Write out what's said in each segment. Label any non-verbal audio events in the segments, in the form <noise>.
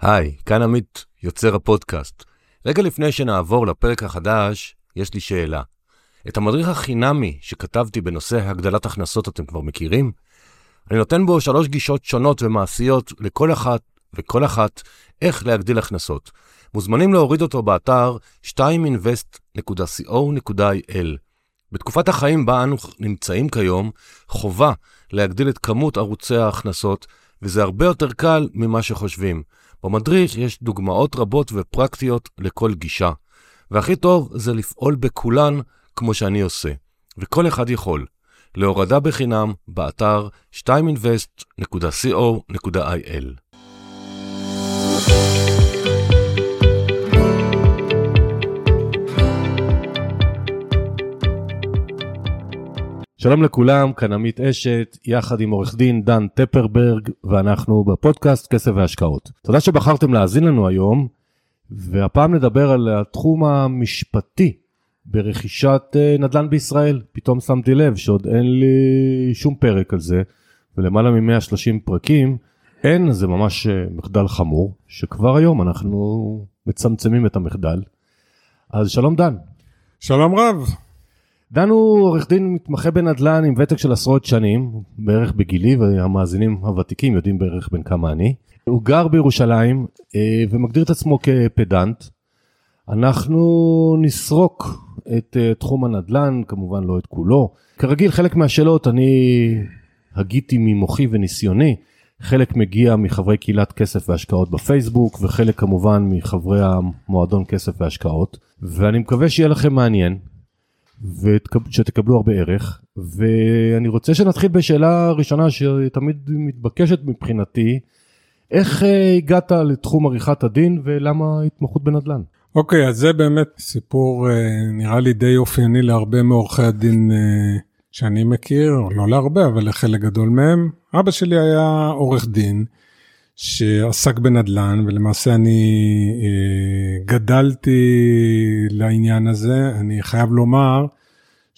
היי, כאן עמית, יוצר הפודקאסט. רגע לפני שנעבור לפרק החדש, יש לי שאלה. את המדריך החינמי שכתבתי בנושא הגדלת הכנסות אתם כבר מכירים? אני נותן בו שלוש גישות שונות ומעשיות לכל אחת וכל אחת איך להגדיל הכנסות. מוזמנים להוריד אותו באתר 2invest.co.il. בתקופת החיים בה אנו נמצאים כיום, חובה להגדיל את כמות ערוצי ההכנסות, וזה הרבה יותר קל ממה שחושבים. במדריך יש דוגמאות רבות ופרקטיות לכל גישה, והכי טוב זה לפעול בכולן כמו שאני עושה, וכל אחד יכול. להורדה בחינם באתר 2invest.co.il שלום לכולם, כאן עמית אשת, יחד עם עורך דין דן טפרברג, ואנחנו בפודקאסט כסף והשקעות. תודה שבחרתם להאזין לנו היום, והפעם נדבר על התחום המשפטי ברכישת אה, נדל"ן בישראל. פתאום שמתי לב שעוד אין לי שום פרק על זה, ולמעלה מ-130 פרקים, אין, זה ממש אה, מחדל חמור, שכבר היום אנחנו מצמצמים את המחדל. אז שלום דן. שלום רב. דן הוא עורך דין מתמחה בנדל"ן עם ותק של עשרות שנים, בערך בגילי, והמאזינים הוותיקים יודעים בערך בין כמה אני. הוא גר בירושלים אה, ומגדיר את עצמו כפדנט. אנחנו נסרוק את אה, תחום הנדל"ן, כמובן לא את כולו. כרגיל, חלק מהשאלות אני הגיתי ממוחי וניסיוני. חלק מגיע מחברי קהילת כסף והשקעות בפייסבוק, וחלק כמובן מחברי המועדון כסף והשקעות. ואני מקווה שיהיה לכם מעניין. ושתקבלו הרבה ערך ואני רוצה שנתחיל בשאלה ראשונה שתמיד מתבקשת מבחינתי איך אה, הגעת לתחום עריכת הדין ולמה התמחות בנדל"ן? אוקיי okay, אז זה באמת סיפור אה, נראה לי די אופייני להרבה מעורכי הדין אה, שאני מכיר לא להרבה אבל לחלק גדול מהם אבא שלי היה עורך דין. שעסק בנדל"ן ולמעשה אני גדלתי לעניין הזה. אני חייב לומר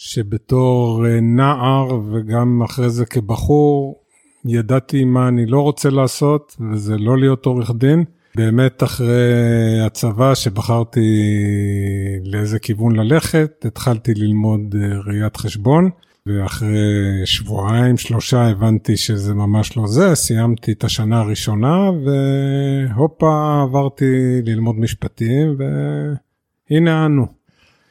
שבתור אה, נער וגם אחרי זה כבחור, ידעתי מה אני לא רוצה לעשות וזה לא להיות עורך דין. באמת אחרי הצבא שבחרתי לאיזה כיוון ללכת, התחלתי ללמוד אה, ראיית חשבון. ואחרי שבועיים, שלושה הבנתי שזה ממש לא זה, סיימתי את השנה הראשונה והופה עברתי ללמוד משפטים והנה אנו.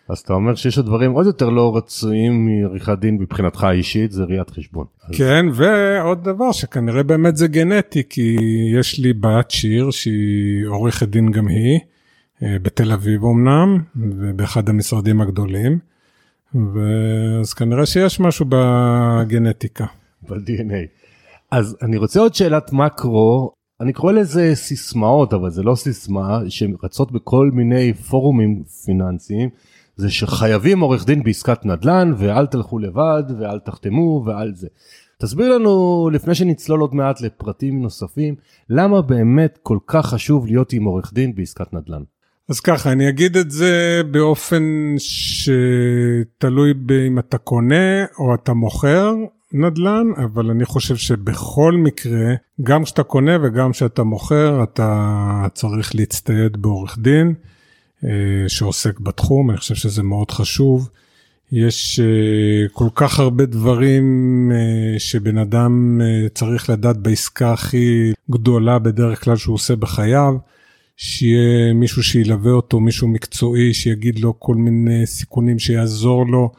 אז אתה אומר שיש דברים עוד יותר לא רצויים מעריכת דין מבחינתך האישית, זה ראיית חשבון. כן, ועוד דבר שכנראה באמת זה גנטי, כי יש לי בת שיר שהיא עורכת דין גם היא, אה, בתל אביב אמנם, ובאחד המשרדים הגדולים. ואז כנראה שיש משהו בגנטיקה. ב-DNA. אז אני רוצה עוד שאלת מקרו, אני קורא לזה סיסמאות, אבל זה לא סיסמה, שרצות בכל מיני פורומים פיננסיים, זה שחייבים עורך דין בעסקת נדל"ן, ואל תלכו לבד, ואל תחתמו, ואל זה. תסביר לנו, לפני שנצלול עוד מעט לפרטים נוספים, למה באמת כל כך חשוב להיות עם עורך דין בעסקת נדל"ן? אז ככה, אני אגיד את זה באופן שתלוי אם אתה קונה או אתה מוכר נדל"ן, אבל אני חושב שבכל מקרה, גם כשאתה קונה וגם כשאתה מוכר, אתה צריך להצטייד בעורך דין שעוסק בתחום, אני חושב שזה מאוד חשוב. יש אה, כל כך הרבה דברים אה, שבן אדם צריך לדעת בעסקה הכי גדולה בדרך כלל שהוא עושה בחייו. שיהיה מישהו שילווה אותו, מישהו מקצועי, שיגיד לו כל מיני סיכונים, שיעזור לו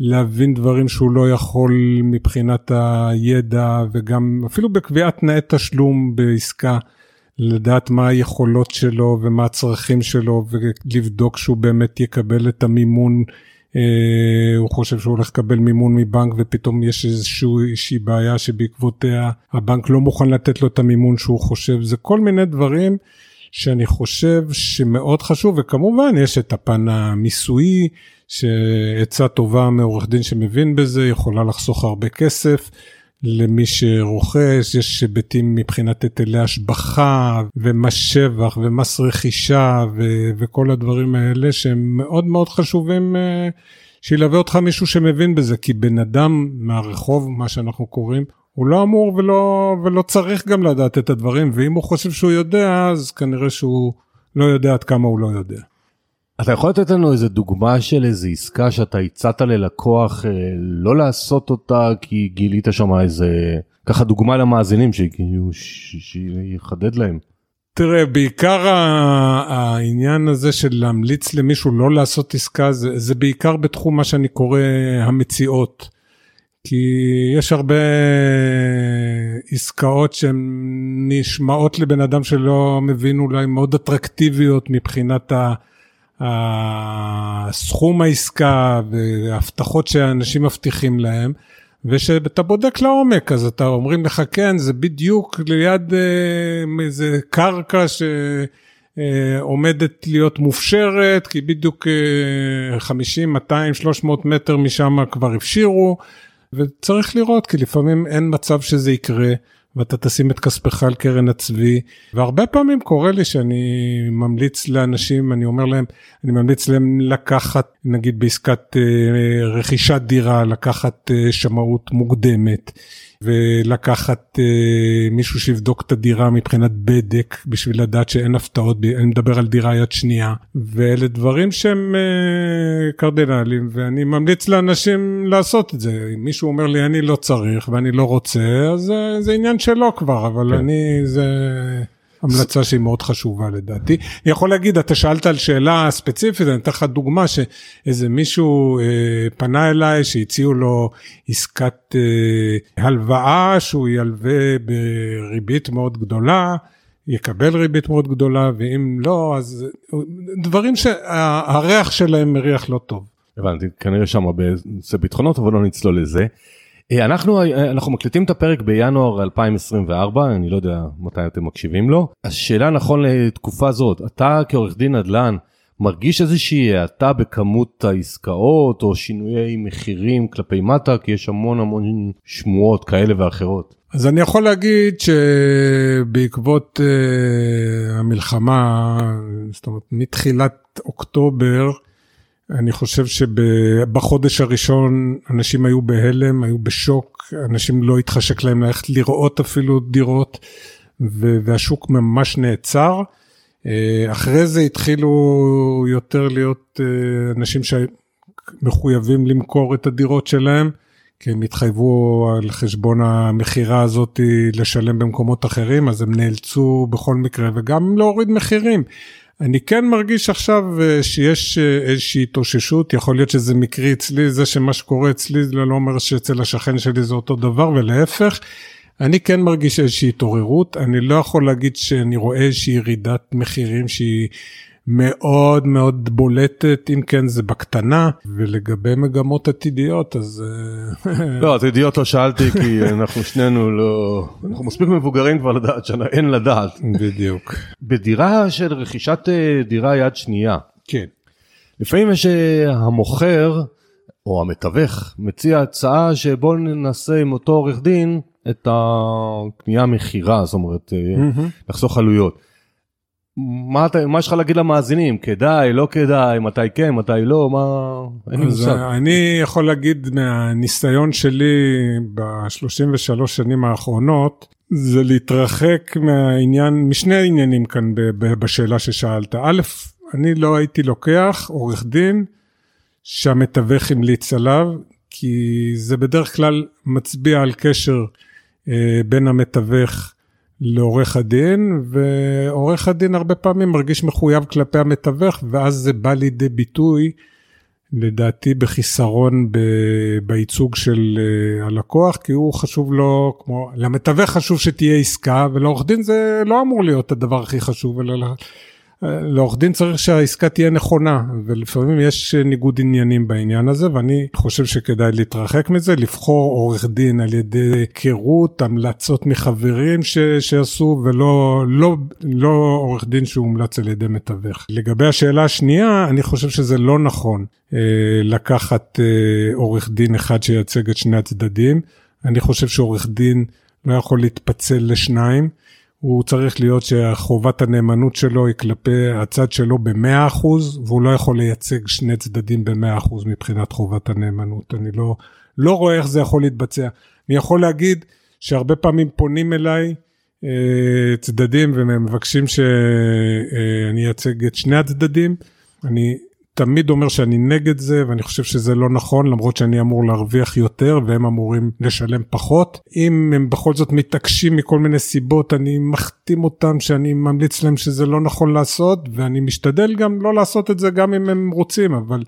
להבין דברים שהוא לא יכול מבחינת הידע, וגם אפילו בקביעת תנאי תשלום בעסקה, לדעת מה היכולות שלו ומה הצרכים שלו, ולבדוק שהוא באמת יקבל את המימון. Uh, הוא חושב שהוא הולך לקבל מימון מבנק ופתאום יש איזושהי בעיה שבעקבותיה הבנק לא מוכן לתת לו את המימון שהוא חושב, זה כל מיני דברים שאני חושב שמאוד חשוב, וכמובן יש את הפן המיסויי, שעצה טובה מעורך דין שמבין בזה, יכולה לחסוך הרבה כסף. למי שרוכש, יש היבטים מבחינת היטלי השבחה ומס שבח ומס רכישה ו- וכל הדברים האלה שהם מאוד מאוד חשובים uh, שילווה אותך מישהו שמבין בזה, כי בן אדם מהרחוב, מה שאנחנו קוראים, הוא לא אמור ולא, ולא צריך גם לדעת את הדברים, ואם הוא חושב שהוא יודע, אז כנראה שהוא לא יודע עד כמה הוא לא יודע. אתה יכול לתת לנו איזה דוגמה של איזה עסקה שאתה הצעת ללקוח אה, לא לעשות אותה כי גילית שם איזה, ככה דוגמה למאזינים שיחדד להם. תראה, בעיקר העניין הזה של להמליץ למישהו לא לעשות עסקה, זה, זה בעיקר בתחום מה שאני קורא המציאות. כי יש הרבה עסקאות שהן נשמעות לבן אדם שלא מבין אולי מאוד אטרקטיביות מבחינת הסכום העסקה והבטחות שאנשים מבטיחים להם. ושאתה בודק לעומק אז אתה אומרים לך כן זה בדיוק ליד אה, איזה קרקע שעומדת להיות מופשרת כי בדיוק אה, 50 200 300 מטר משם כבר הפשירו וצריך לראות כי לפעמים אין מצב שזה יקרה. ואתה תשים את כספך על קרן הצבי. והרבה פעמים קורה לי שאני ממליץ לאנשים אני אומר להם אני ממליץ להם לקחת נגיד בעסקת אה, רכישת דירה לקחת אה, שמאות מוקדמת ולקחת אה, מישהו שיבדוק את הדירה מבחינת בדק בשביל לדעת שאין הפתעות, אני מדבר על דירה יד שנייה, ואלה דברים שהם אה, קרדינליים, ואני ממליץ לאנשים לעשות את זה. אם מישהו אומר לי אני לא צריך ואני לא רוצה, אז אה, זה עניין שלו כבר, אבל כן. אני, זה... המלצה שהיא מאוד חשובה לדעתי. אני יכול להגיד, אתה שאלת על שאלה ספציפית, אני אתן לך דוגמה שאיזה מישהו אה, פנה אליי שהציעו לו עסקת אה, הלוואה שהוא ילווה בריבית מאוד גדולה. יקבל ריבית מאוד גדולה ואם לא אז דברים שהריח שלהם מריח לא טוב. הבנתי כנראה שם בנושא ביטחונות אבל לא נצלול לזה. אה, אנחנו אה, אנחנו מקליטים את הפרק בינואר 2024 אני לא יודע מתי אתם מקשיבים לו השאלה נכון לתקופה זאת אתה כעורך דין נדל"ן מרגיש איזושהי האטה בכמות העסקאות או שינויי מחירים כלפי מטה כי יש המון המון שמועות כאלה ואחרות. אז אני יכול להגיד שבעקבות uh, המלחמה זאת אומרת מתחילת אוקטובר אני חושב שבחודש הראשון אנשים היו בהלם, היו בשוק, אנשים לא התחשק להם ללכת לראות אפילו דירות, והשוק ממש נעצר. אה, אחרי זה התחילו יותר להיות אה, אנשים שמחויבים למכור את הדירות שלהם, כי הם התחייבו על חשבון המכירה הזאת לשלם במקומות אחרים, אז הם נאלצו בכל מקרה וגם להוריד מחירים. אני כן מרגיש עכשיו אה, שיש אה, איזושהי התאוששות, יכול להיות שזה מקרי אצלי, זה שמה שקורה אצלי זה לא אומר שאצל השכן שלי זה אותו דבר ולהפך. אני כן מרגיש איזושהי התעוררות, אני לא יכול להגיד שאני רואה איזושהי ירידת מחירים שהיא מאוד מאוד בולטת, אם כן זה בקטנה, ולגבי מגמות עתידיות אז... אה, <laughs> לא, עתידיות לא שאלתי כי אנחנו שנינו לא, אנחנו מספיק מבוגרים כבר לדעת שאין לדעת. בדיוק. בדירה של רכישת אה, דירה יד שנייה. כן. לפעמים יש אה, המוכר או המתווך מציע הצעה שבוא ננסה עם אותו עורך דין את הקנייה מכירה, זאת אומרת, לחסוך עלויות. מה אתה מה יש לך להגיד למאזינים כדאי לא כדאי מתי כן מתי לא מה אין לי מושג. אני יכול להגיד מהניסיון שלי ב-33 שנים האחרונות זה להתרחק מהעניין משני העניינים כאן בשאלה ששאלת א' אני לא הייתי לוקח עורך דין שהמתווך המליץ עליו כי זה בדרך כלל מצביע על קשר אה, בין המתווך לעורך הדין, ועורך הדין הרבה פעמים מרגיש מחויב כלפי המתווך, ואז זה בא לידי ביטוי, לדעתי, בחיסרון ב, בייצוג של uh, הלקוח, כי הוא חשוב לו, כמו, למתווך חשוב שתהיה עסקה, ולעורך דין זה לא אמור להיות הדבר הכי חשוב, אלא לעורך דין צריך שהעסקה תהיה נכונה, ולפעמים יש ניגוד עניינים בעניין הזה, ואני חושב שכדאי להתרחק מזה, לבחור עורך דין על ידי היכרות, המלצות מחברים ש, שעשו, ולא לא, לא עורך דין שהומלץ על ידי מתווך. לגבי השאלה השנייה, אני חושב שזה לא נכון אה, לקחת אה, עורך דין אחד שייצג את שני הצדדים. אני חושב שעורך דין לא יכול להתפצל לשניים. הוא צריך להיות שחובת הנאמנות שלו היא כלפי הצד שלו ב-100% והוא לא יכול לייצג שני צדדים ב-100% מבחינת חובת הנאמנות. אני לא, לא רואה איך זה יכול להתבצע. אני יכול להגיד שהרבה פעמים פונים אליי אה, צדדים ומבקשים שאני אייצג את שני הצדדים. אני תמיד אומר שאני נגד זה ואני חושב שזה לא נכון למרות שאני אמור להרוויח יותר והם אמורים לשלם פחות. אם הם בכל זאת מתעקשים מכל מיני סיבות אני מחתים אותם שאני ממליץ להם שזה לא נכון לעשות ואני משתדל גם לא לעשות את זה גם אם הם רוצים אבל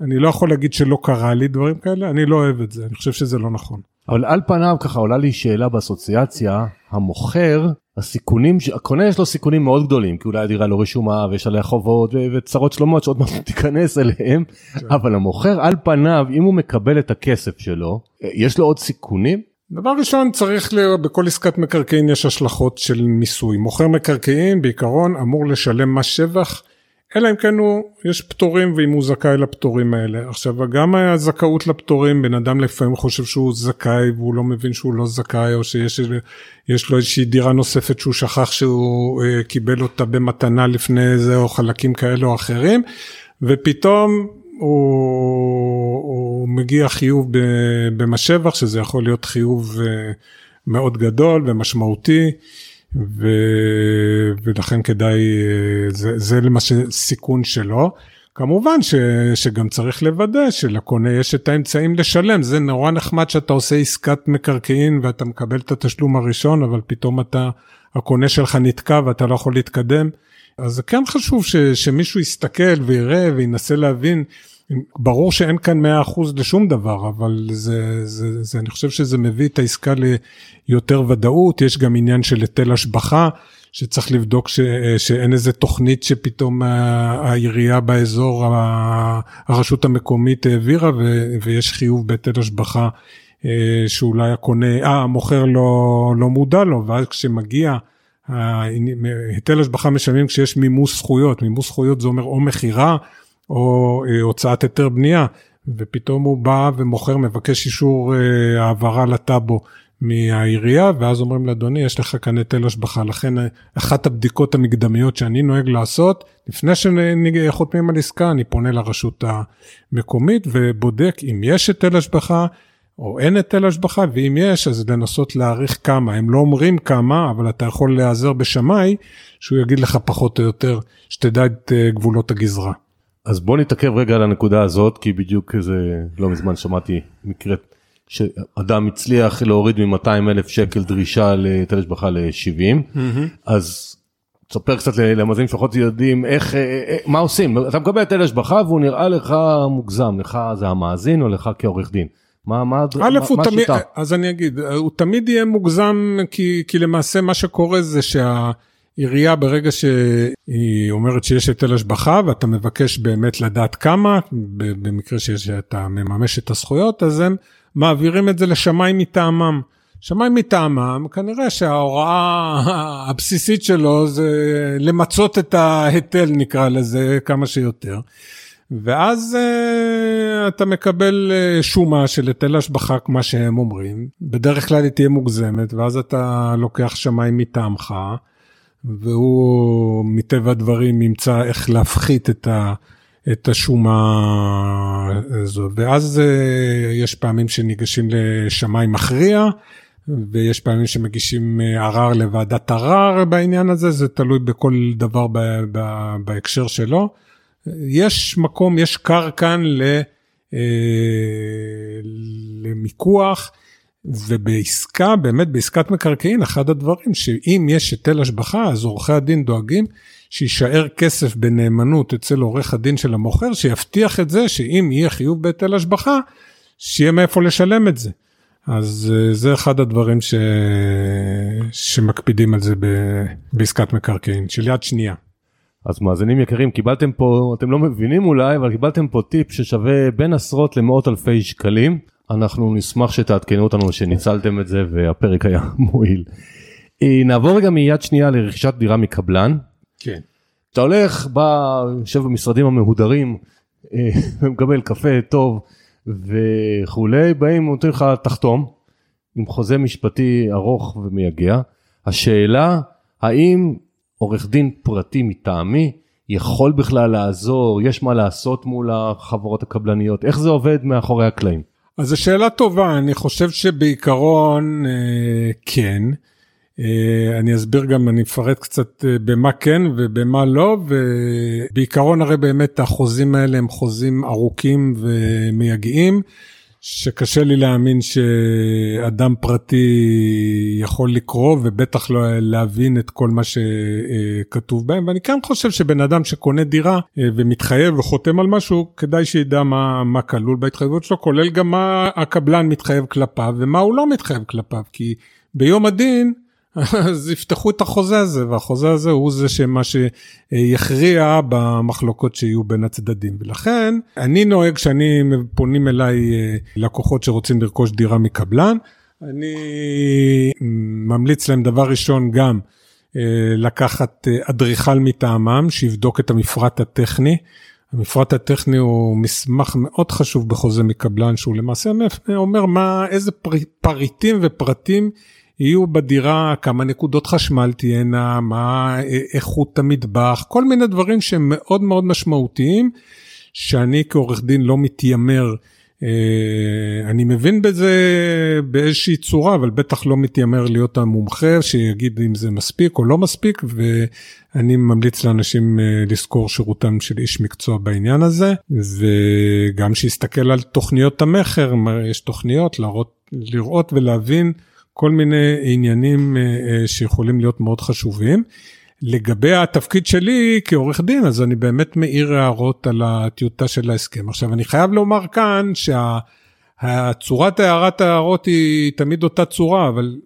אני לא יכול להגיד שלא קרה לי דברים כאלה אני לא אוהב את זה אני חושב שזה לא נכון. אבל על פניו ככה עולה לי שאלה באסוציאציה המוכר הסיכונים הקונה יש לו סיכונים מאוד גדולים כי אולי הדירה לא רשומה ויש עליה חובות וצרות שלומות שעוד מעט <laughs> תיכנס אליהם כן. אבל המוכר על פניו אם הוא מקבל את הכסף שלו יש לו עוד סיכונים. דבר ראשון צריך ל... בכל עסקת מקרקעין יש השלכות של מיסוי מוכר מקרקעין בעיקרון אמור לשלם מס שבח אלא אם כן הוא, יש פטורים ואם הוא זכאי לפטורים האלה. עכשיו גם הזכאות לפטורים, בן אדם לפעמים חושב שהוא זכאי והוא לא מבין שהוא לא זכאי, או שיש לו איזושהי דירה נוספת שהוא שכח שהוא אה, קיבל אותה במתנה לפני זה, או חלקים כאלה או אחרים, ופתאום הוא, הוא מגיע חיוב במס שבח, שזה יכול להיות חיוב אה, מאוד גדול ומשמעותי. ו... ולכן כדאי, זה, זה למעשה סיכון שלו. כמובן ש, שגם צריך לוודא שלקונה יש את האמצעים לשלם, זה נורא נחמד שאתה עושה עסקת מקרקעין ואתה מקבל את התשלום הראשון, אבל פתאום אתה, הקונה שלך נתקע ואתה לא יכול להתקדם. אז זה כן חשוב ש, שמישהו יסתכל ויראה וינסה להבין ברור שאין כאן 100% לשום דבר, אבל זה, זה, זה, אני חושב שזה מביא את העסקה ליותר ודאות, יש גם עניין של היטל השבחה, שצריך לבדוק ש, שאין איזה תוכנית שפתאום העירייה באזור, הרשות המקומית העבירה ו, ויש חיוב בהיטל השבחה אה, שאולי הקונה, אה, המוכר לא, לא מודע לו, ואז כשמגיע, היטל השבחה משלמים כשיש מימוש זכויות, מימוש זכויות זה אומר או מכירה, או אה, הוצאת היתר בנייה, ופתאום הוא בא ומוכר, מבקש אישור אה, העברה לטאבו מהעירייה, ואז אומרים לאדוני, יש לך כאן היטל השבחה. לכן אה, אחת הבדיקות המקדמיות שאני נוהג לעשות, לפני שחותמים על עסקה, אני פונה לרשות המקומית ובודק אם יש היטל השבחה. או אין היטל השבחה, ואם יש, אז לנסות להעריך כמה. הם לא אומרים כמה, אבל אתה יכול להיעזר בשמאי, שהוא יגיד לך פחות או יותר, שתדע את גבולות הגזרה. אז בוא נתעכב רגע על הנקודה הזאת, כי בדיוק איזה, לא מזמן שמעתי מקרה שאדם הצליח להוריד מ-200 אלף שקל דרישה להיטל השבחה ל-70, mm-hmm. אז תספר קצת למאזינים לפחות יודעים איך, אה, אה, מה עושים, אתה מקבל היטל השבחה והוא נראה לך מוגזם, לך זה המאזין או לך כעורך דין. מה, מה, א', מה, הוא מה תמיד, השיטה? אז אני אגיד, הוא תמיד יהיה מוגזם כי, כי למעשה מה שקורה זה שה... עירייה ברגע שהיא אומרת שיש היטל השבחה ואתה מבקש באמת לדעת כמה, במקרה שאתה מממש את הזכויות, אז הם מעבירים את זה לשמאי מטעמם. שמאי מטעמם, כנראה שההוראה הבסיסית שלו זה למצות את ההיטל נקרא לזה כמה שיותר. ואז uh, אתה מקבל uh, שומה של היטל השבחה, כמו שהם אומרים, בדרך כלל היא תהיה מוגזמת, ואז אתה לוקח שמאי מטעמך, והוא מטבע הדברים ימצא איך להפחית את, ה, את השומה הזו. ואז אה, יש פעמים שניגשים לשמאי מכריע, ויש פעמים שמגישים אה, ערר לוועדת ערר בעניין הזה, זה תלוי בכל דבר ב, ב, בהקשר שלו. יש מקום, יש קר כאן ל, אה, למיקוח. ובעסקה, באמת בעסקת מקרקעין, אחד הדברים שאם יש היטל השבחה, אז עורכי הדין דואגים שיישאר כסף בנאמנות אצל עורך הדין של המוכר, שיבטיח את זה שאם יהיה חיוב בהיטל השבחה, שיהיה מאיפה לשלם את זה. אז אה, זה אחד הדברים ש... שמקפידים על זה ב... בעסקת מקרקעין, של יד שנייה. אז מאזינים יקרים, קיבלתם פה, אתם לא מבינים אולי, אבל קיבלתם פה טיפ ששווה בין עשרות למאות אלפי שקלים. אנחנו נשמח שתעדכנו אותנו שניצלתם את זה והפרק היה <laughs> מועיל. אה, נעבור רגע מיד שנייה לרכישת דירה מקבלן. כן. אתה הולך, בא, יושב במשרדים המהודרים אה, <laughs> ומקבל קפה טוב וכולי, באים ונותנים לך תחתום עם חוזה משפטי ארוך ומייגע. השאלה, האם עורך דין פרטי מטעמי יכול בכלל לעזור, יש מה לעשות מול החברות הקבלניות, איך זה עובד מאחורי הקלעים? אז זו שאלה טובה, אני חושב שבעיקרון אה, כן. אה, אני אסביר גם, אני אפרט קצת אה, במה כן ובמה לא, ובעיקרון הרי באמת החוזים האלה הם חוזים ארוכים ומייגעים. שקשה לי להאמין שאדם פרטי יכול לקרוא ובטח לא להבין את כל מה שכתוב בהם. ואני כן חושב שבן אדם שקונה דירה אה, ומתחייב וחותם על משהו כדאי שידע מה, מה כלול בהתחייבות שלו כולל גם מה הקבלן מתחייב כלפיו ומה הוא לא מתחייב כלפיו. כי ביום הדין אז יפתחו את החוזה הזה, והחוזה הזה הוא זה שמה שיכריע במחלוקות שיהיו בין הצדדים. ולכן, אני נוהג שאני פונים אליי אה, לקוחות שרוצים לרכוש דירה מקבלן, אני ממליץ להם דבר ראשון גם אה, לקחת אה, אדריכל מטעמם שיבדוק את המפרט הטכני. המפרט הטכני הוא מסמך מאוד חשוב בחוזה מקבלן שהוא למעשה אומר מה איזה פריטים ופרטים יהיו בדירה כמה נקודות חשמל תהיינה, מה איכות המטבח, כל מיני דברים שהם מאוד מאוד משמעותיים, שאני כעורך דין לא מתיימר. אה, אני מבין בזה באיזושהי צורה, אבל בטח לא מתיימר להיות המומחה שיגיד אם זה מספיק או לא מספיק, ואני ממליץ לאנשים אה, לזכור שירותם של איש מקצוע בעניין הזה, וגם שיסתכל על תוכניות המכר, יש תוכניות לראות, לראות ולהבין. כל מיני עניינים אה, אה, שיכולים להיות מאוד חשובים. לגבי התפקיד שלי כעורך דין, אז אני באמת מעיר הערות על הטיוטה של ההסכם. עכשיו, אני חייב לומר כאן שהצורת הערת ההערות היא תמיד אותה צורה, אבל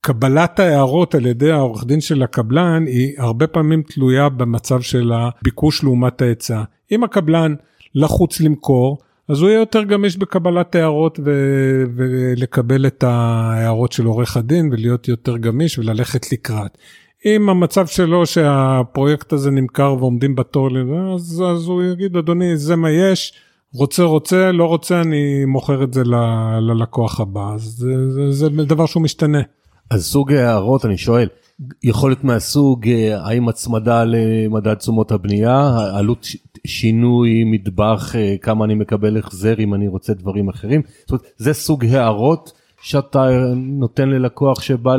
קבלת ההערות על ידי העורך דין של הקבלן היא הרבה פעמים תלויה במצב של הביקוש לעומת ההיצע. אם הקבלן לחוץ למכור, אז הוא יהיה יותר גמיש בקבלת הערות ו- ולקבל את ההערות של עורך הדין ולהיות יותר גמיש וללכת לקראת. אם המצב שלו שהפרויקט הזה נמכר ועומדים בתור, אז, אז הוא יגיד, אדוני, זה מה יש, רוצה רוצה, לא רוצה, אני מוכר את זה ל- ללקוח הבא. אז זה, זה, זה דבר שהוא משתנה. אז סוג הערות, אני שואל, יכול להיות מהסוג, אה, האם הצמדה למדד תשומות הבנייה, עלות שינוי מטבח, אה, כמה אני מקבל החזר אם אני רוצה דברים אחרים. זאת אומרת, זה סוג הערות שאתה נותן ללקוח שבא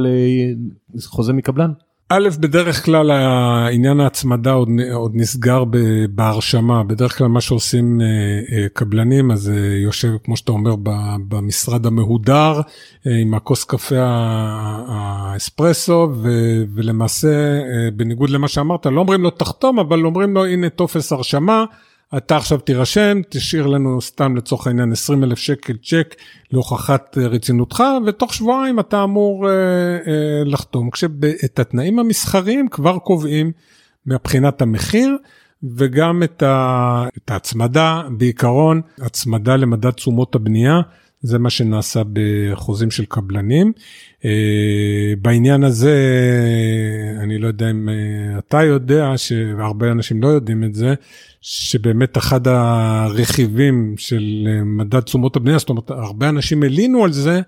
לחוזה מקבלן? א', בדרך כלל העניין ההצמדה עוד, נסגר בהרשמה, בדרך כלל מה שעושים אה, אה, קבלנים, אז יושב, כמו שאתה אומר, במשרד המהודר, עם הכוס קפה האספרסו, ולמעשה, בניגוד למה שאמרת, לא אומרים לו תחתום, אבל אומרים לו, הנה טופס הרשמה. אתה עכשיו תירשם, תשאיר לנו סתם לצורך העניין 20 אלף שקל צ'ק להוכחת אה, רצינותך, ותוך שבועיים אתה אמור אה, אה, לחתום. כשאת התנאים המסחריים כבר קובעים מבחינת המחיר. וגם את, ה, את ההצמדה, בעיקרון הצמדה למדד תשומות הבנייה, זה מה שנעשה בחוזים של קבלנים. אה, בעניין הזה, אני לא יודע אם אה, אתה יודע, שהרבה אנשים לא יודעים את זה, שבאמת אחד הרכיבים של אה, מדד תשומות הבנייה, זאת אומרת, הרבה אנשים הלינו על זה,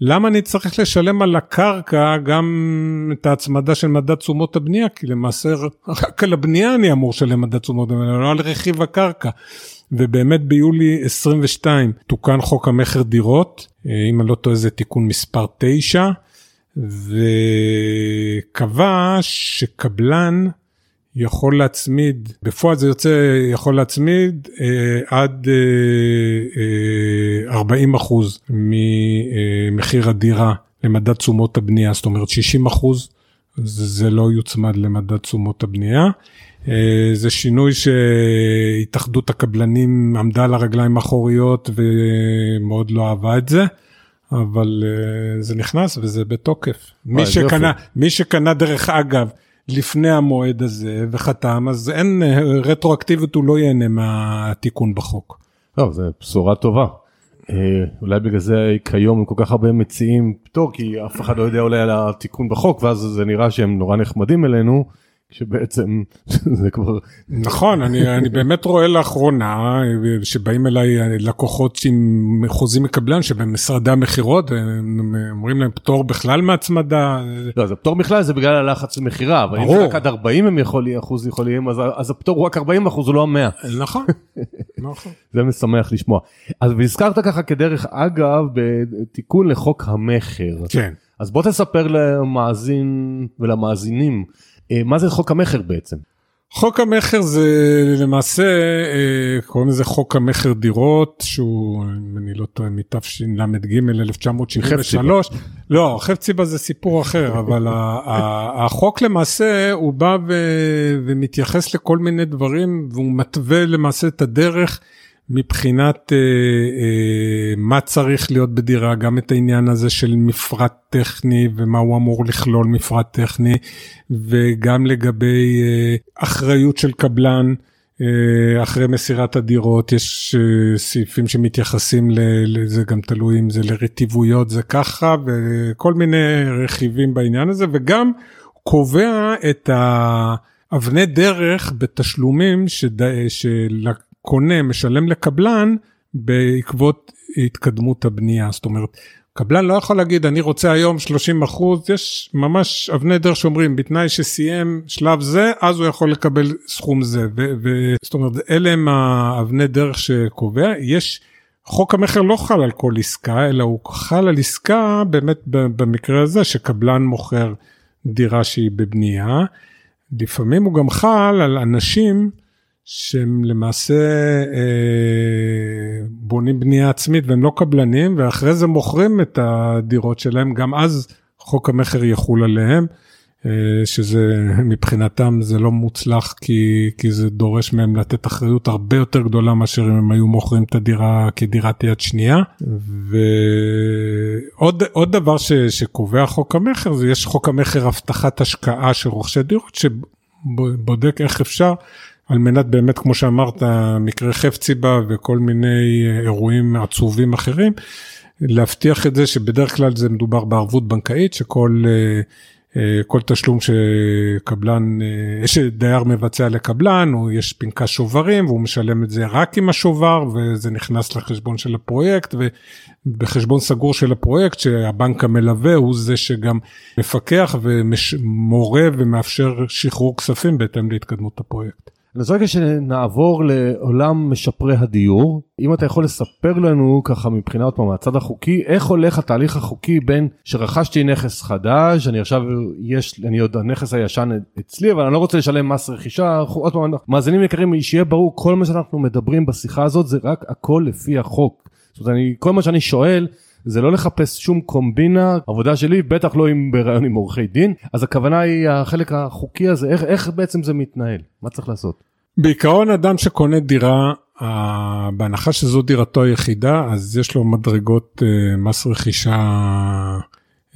למה אני צריך לשלם על הקרקע גם את ההצמדה של מדד תשומות הבנייה? כי למעשה רק על הבנייה אני אמור לשלם מדד תשומות הבנייה, לא על רכיב הקרקע. ובאמת ביולי 22 תוקן חוק המכר דירות, אה, אם אני לא טועה זה תיקון מספר 9, וקבע שקבלן יכול להצמיד, בפועל זה יוצא יכול להצמיד אה, עד אה, אה, 40 אחוז ממחיר הדירה למדד תשומות הבנייה, זאת אומרת 60 אחוז זה, לא יוצמד למדד תשומות הבנייה. אה, זה שינוי שהתאחדות הקבלנים עמדה על הרגליים האחוריות ומאוד לא אהבה את זה. אבל uh, זה נכנס וזה בתוקף. מי שקנה, מי שקנה דרך אגב לפני המועד הזה וחתם, אז אין, אה, רטרואקטיבית הוא לא ייהנה מהתיקון בחוק. טוב, זו בשורה טובה. אולי בגלל זה כיום הם כל כך הרבה מציעים פטור, כי אף אחד לא יודע אולי על התיקון בחוק, ואז זה נראה שהם נורא נחמדים אלינו, שבעצם <laughs> זה כבר נכון אני אני באמת רואה לאחרונה שבאים אליי לקוחות עם חוזים מקבלן שבמשרדי המכירות אומרים להם פטור בכלל מהצמדה. לא זה פטור בכלל זה בגלל הלחץ למכירה אבל אם זה רק עד 40 הם יכולים אחוז יכולים אז, אז הפטור הוא רק 40 אחוז הוא לא 100. נכון. <laughs> נכון. זה משמח לשמוע. אז והזכרת ככה כדרך אגב בתיקון לחוק המכר. כן. אז בוא תספר למאזין ולמאזינים מה זה חוק המכר בעצם. חוק המכר זה למעשה אה, קוראים לזה חוק המכר דירות שהוא אם אני לא טועה מתשל"ג 1973 לא חפציבה זה סיפור אחר אבל החוק למעשה הוא בא ומתייחס לכל מיני דברים והוא מתווה למעשה את הדרך. מבחינת אה, אה, מה צריך להיות בדירה, גם את העניין הזה של מפרט טכני ומה הוא אמור לכלול מפרט טכני, וגם לגבי אה, אחריות של קבלן. אה, אחרי מסירת הדירות יש אה, סעיפים שמתייחסים לזה גם תלוי אם זה לרטיבויות זה ככה וכל מיני רכיבים בעניין הזה וגם קובע את האבני דרך בתשלומים שד... של... קונה משלם לקבלן בעקבות התקדמות הבנייה. זאת אומרת, קבלן לא יכול להגיד אני רוצה היום 30 אחוז, יש ממש אבני דרך שאומרים בתנאי שסיים שלב זה אז הוא יכול לקבל סכום זה. זאת אומרת אלה הם האבני דרך שקובע, יש חוק המכר לא חל על כל עסקה אלא הוא חל על עסקה באמת במקרה הזה שקבלן מוכר דירה שהיא בבנייה. לפעמים הוא גם חל על אנשים שהם למעשה אה, בונים בנייה עצמית והם לא קבלנים ואחרי זה מוכרים את הדירות שלהם גם אז חוק המכר יחול עליהם אה, שזה מבחינתם זה לא מוצלח כי כי זה דורש מהם לתת אחריות הרבה יותר גדולה מאשר אם הם היו מוכרים את הדירה כדירת יד שנייה ועוד עוד דבר ש, שקובע חוק המכר זה יש חוק המכר הבטחת השקעה של רוכשי דירות שבודק איך אפשר. על מנת באמת, כמו שאמרת, מקרה חפציבה וכל מיני אה, אירועים עצובים אחרים, להבטיח את זה שבדרך כלל זה מדובר בערבות בנקאית, שכל אה, אה, כל תשלום שקבלן, שדייר מבצע לקבלן, או יש פנקס שוברים והוא משלם את זה רק עם השובר וזה נכנס לחשבון של הפרויקט ובחשבון סגור של הפרויקט שהבנק המלווה הוא זה שגם מפקח ומורה ומאפשר שחרור כספים בהתאם להתקדמות הפרויקט. אז רגע שנעבור לעולם משפרי הדיור, אם אתה יכול לספר לנו ככה מבחינה עוד פעם מהצד החוקי, איך הולך התהליך החוקי בין שרכשתי נכס חדש, אני עכשיו יש, אני עוד הנכס הישן אצלי, אבל אני לא רוצה לשלם מס רכישה, עוד פעם, מאזינים יקרים, שיהיה ברור, כל מה שאנחנו מדברים בשיחה הזאת זה רק הכל לפי החוק. זאת אומרת, אני, כל מה שאני שואל, זה לא לחפש שום קומבינה, עבודה שלי, בטח לא עם בראיון עם עורכי דין, אז הכוונה היא החלק החוקי הזה, איך, איך בעצם זה מתנהל, מה צריך לעשות? בעיקרון אדם שקונה דירה, בהנחה שזו דירתו היחידה, אז יש לו מדרגות אה, מס רכישה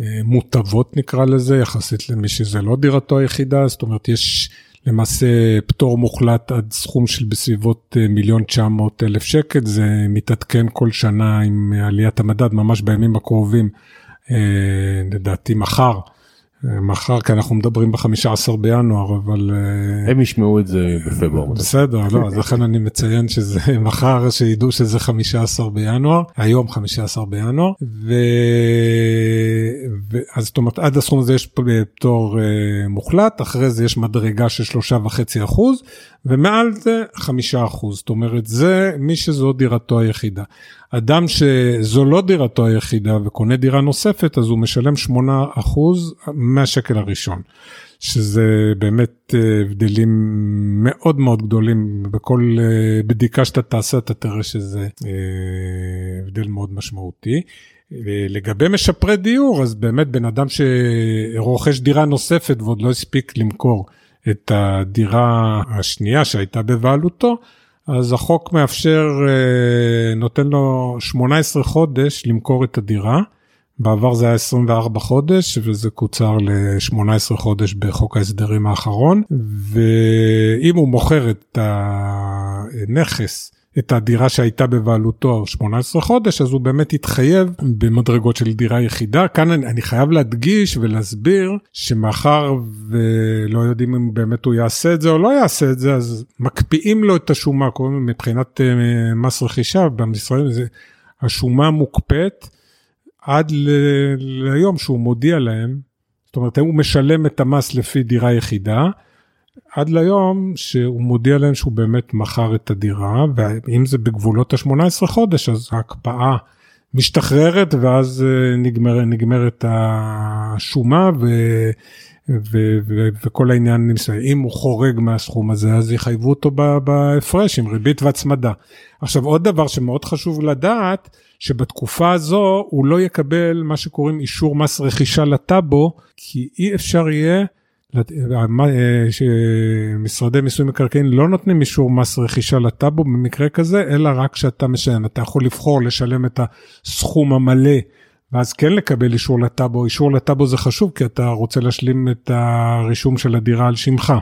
אה, מוטבות נקרא לזה, יחסית למי שזה לא דירתו היחידה, זאת אומרת יש למעשה פטור מוחלט עד סכום של בסביבות אה, מיליון 900 אלף שקל, זה מתעדכן כל שנה עם עליית המדד, ממש בימים הקרובים, לדעתי מחר. מחר כי אנחנו מדברים ב-15 בינואר אבל אה, הם ישמעו את זה בפברואר. בסדר לא אז לכן אני מציין שזה <laughs> מחר שידעו שזה 15 בינואר היום 15 בינואר ואז זאת אומרת עד הסכום הזה יש פטור אה, מוחלט אחרי זה יש מדרגה של שלושה וחצי אחוז ומעל זה חמישה אחוז זאת אומרת זה מי שזו דירתו היחידה. אדם שזו לא דירתו היחידה וקונה דירה נוספת, אז הוא משלם 8% מהשקל הראשון. שזה באמת אה, הבדלים מאוד מאוד גדולים, בכל אה, בדיקה שאתה תעשה אתה תראה שזה אה, הבדל מאוד משמעותי. לגבי משפרי דיור, אז באמת בן אדם שרוכש דירה נוספת ועוד לא הספיק למכור את הדירה השנייה שהייתה בבעלותו, אז החוק מאפשר, נותן לו 18 חודש למכור את הדירה. בעבר זה היה 24 חודש וזה קוצר ל-18 חודש בחוק ההסדרים האחרון ואם הוא מוכר את הנכס את הדירה שהייתה בבעלותו 18 חודש, אז הוא באמת התחייב במדרגות של דירה יחידה. כאן אני, אני חייב להדגיש ולהסביר שמאחר ולא יודעים אם באמת הוא יעשה את זה או לא יעשה את זה, אז מקפיאים לו את השומה, מבחינת uh, מס רכישה במשרדים, השומה מוקפאת עד ליום שהוא מודיע להם, זאת אומרת הוא משלם את המס לפי דירה יחידה. עד ליום שהוא מודיע להם שהוא באמת מכר את הדירה, ואם זה בגבולות ה-18 חודש, אז ההקפאה משתחררת ואז אה, נגמר, נגמרת השומה ו, ו, ו, וכל העניין נמצא. אם הוא חורג מהסכום הזה, אז יחייבו אותו בהפרש עם ריבית והצמדה. עכשיו עוד דבר שמאוד חשוב לדעת, שבתקופה הזו הוא לא יקבל מה שקוראים אישור מס רכישה לטאבו, כי אי אפשר יהיה אה, שמשרדי מיסוי מקרקעין לא נותנים אישור מס רכישה לטאבו במקרה כזה, אלא רק כשאתה משלם. אתה יכול לבחור לשלם את הסכום המלא, ואז כן לקבל אישור לטאבו. אישור לטאבו זה חשוב, כי אתה רוצה להשלים את הרישום של הדירה על שמך.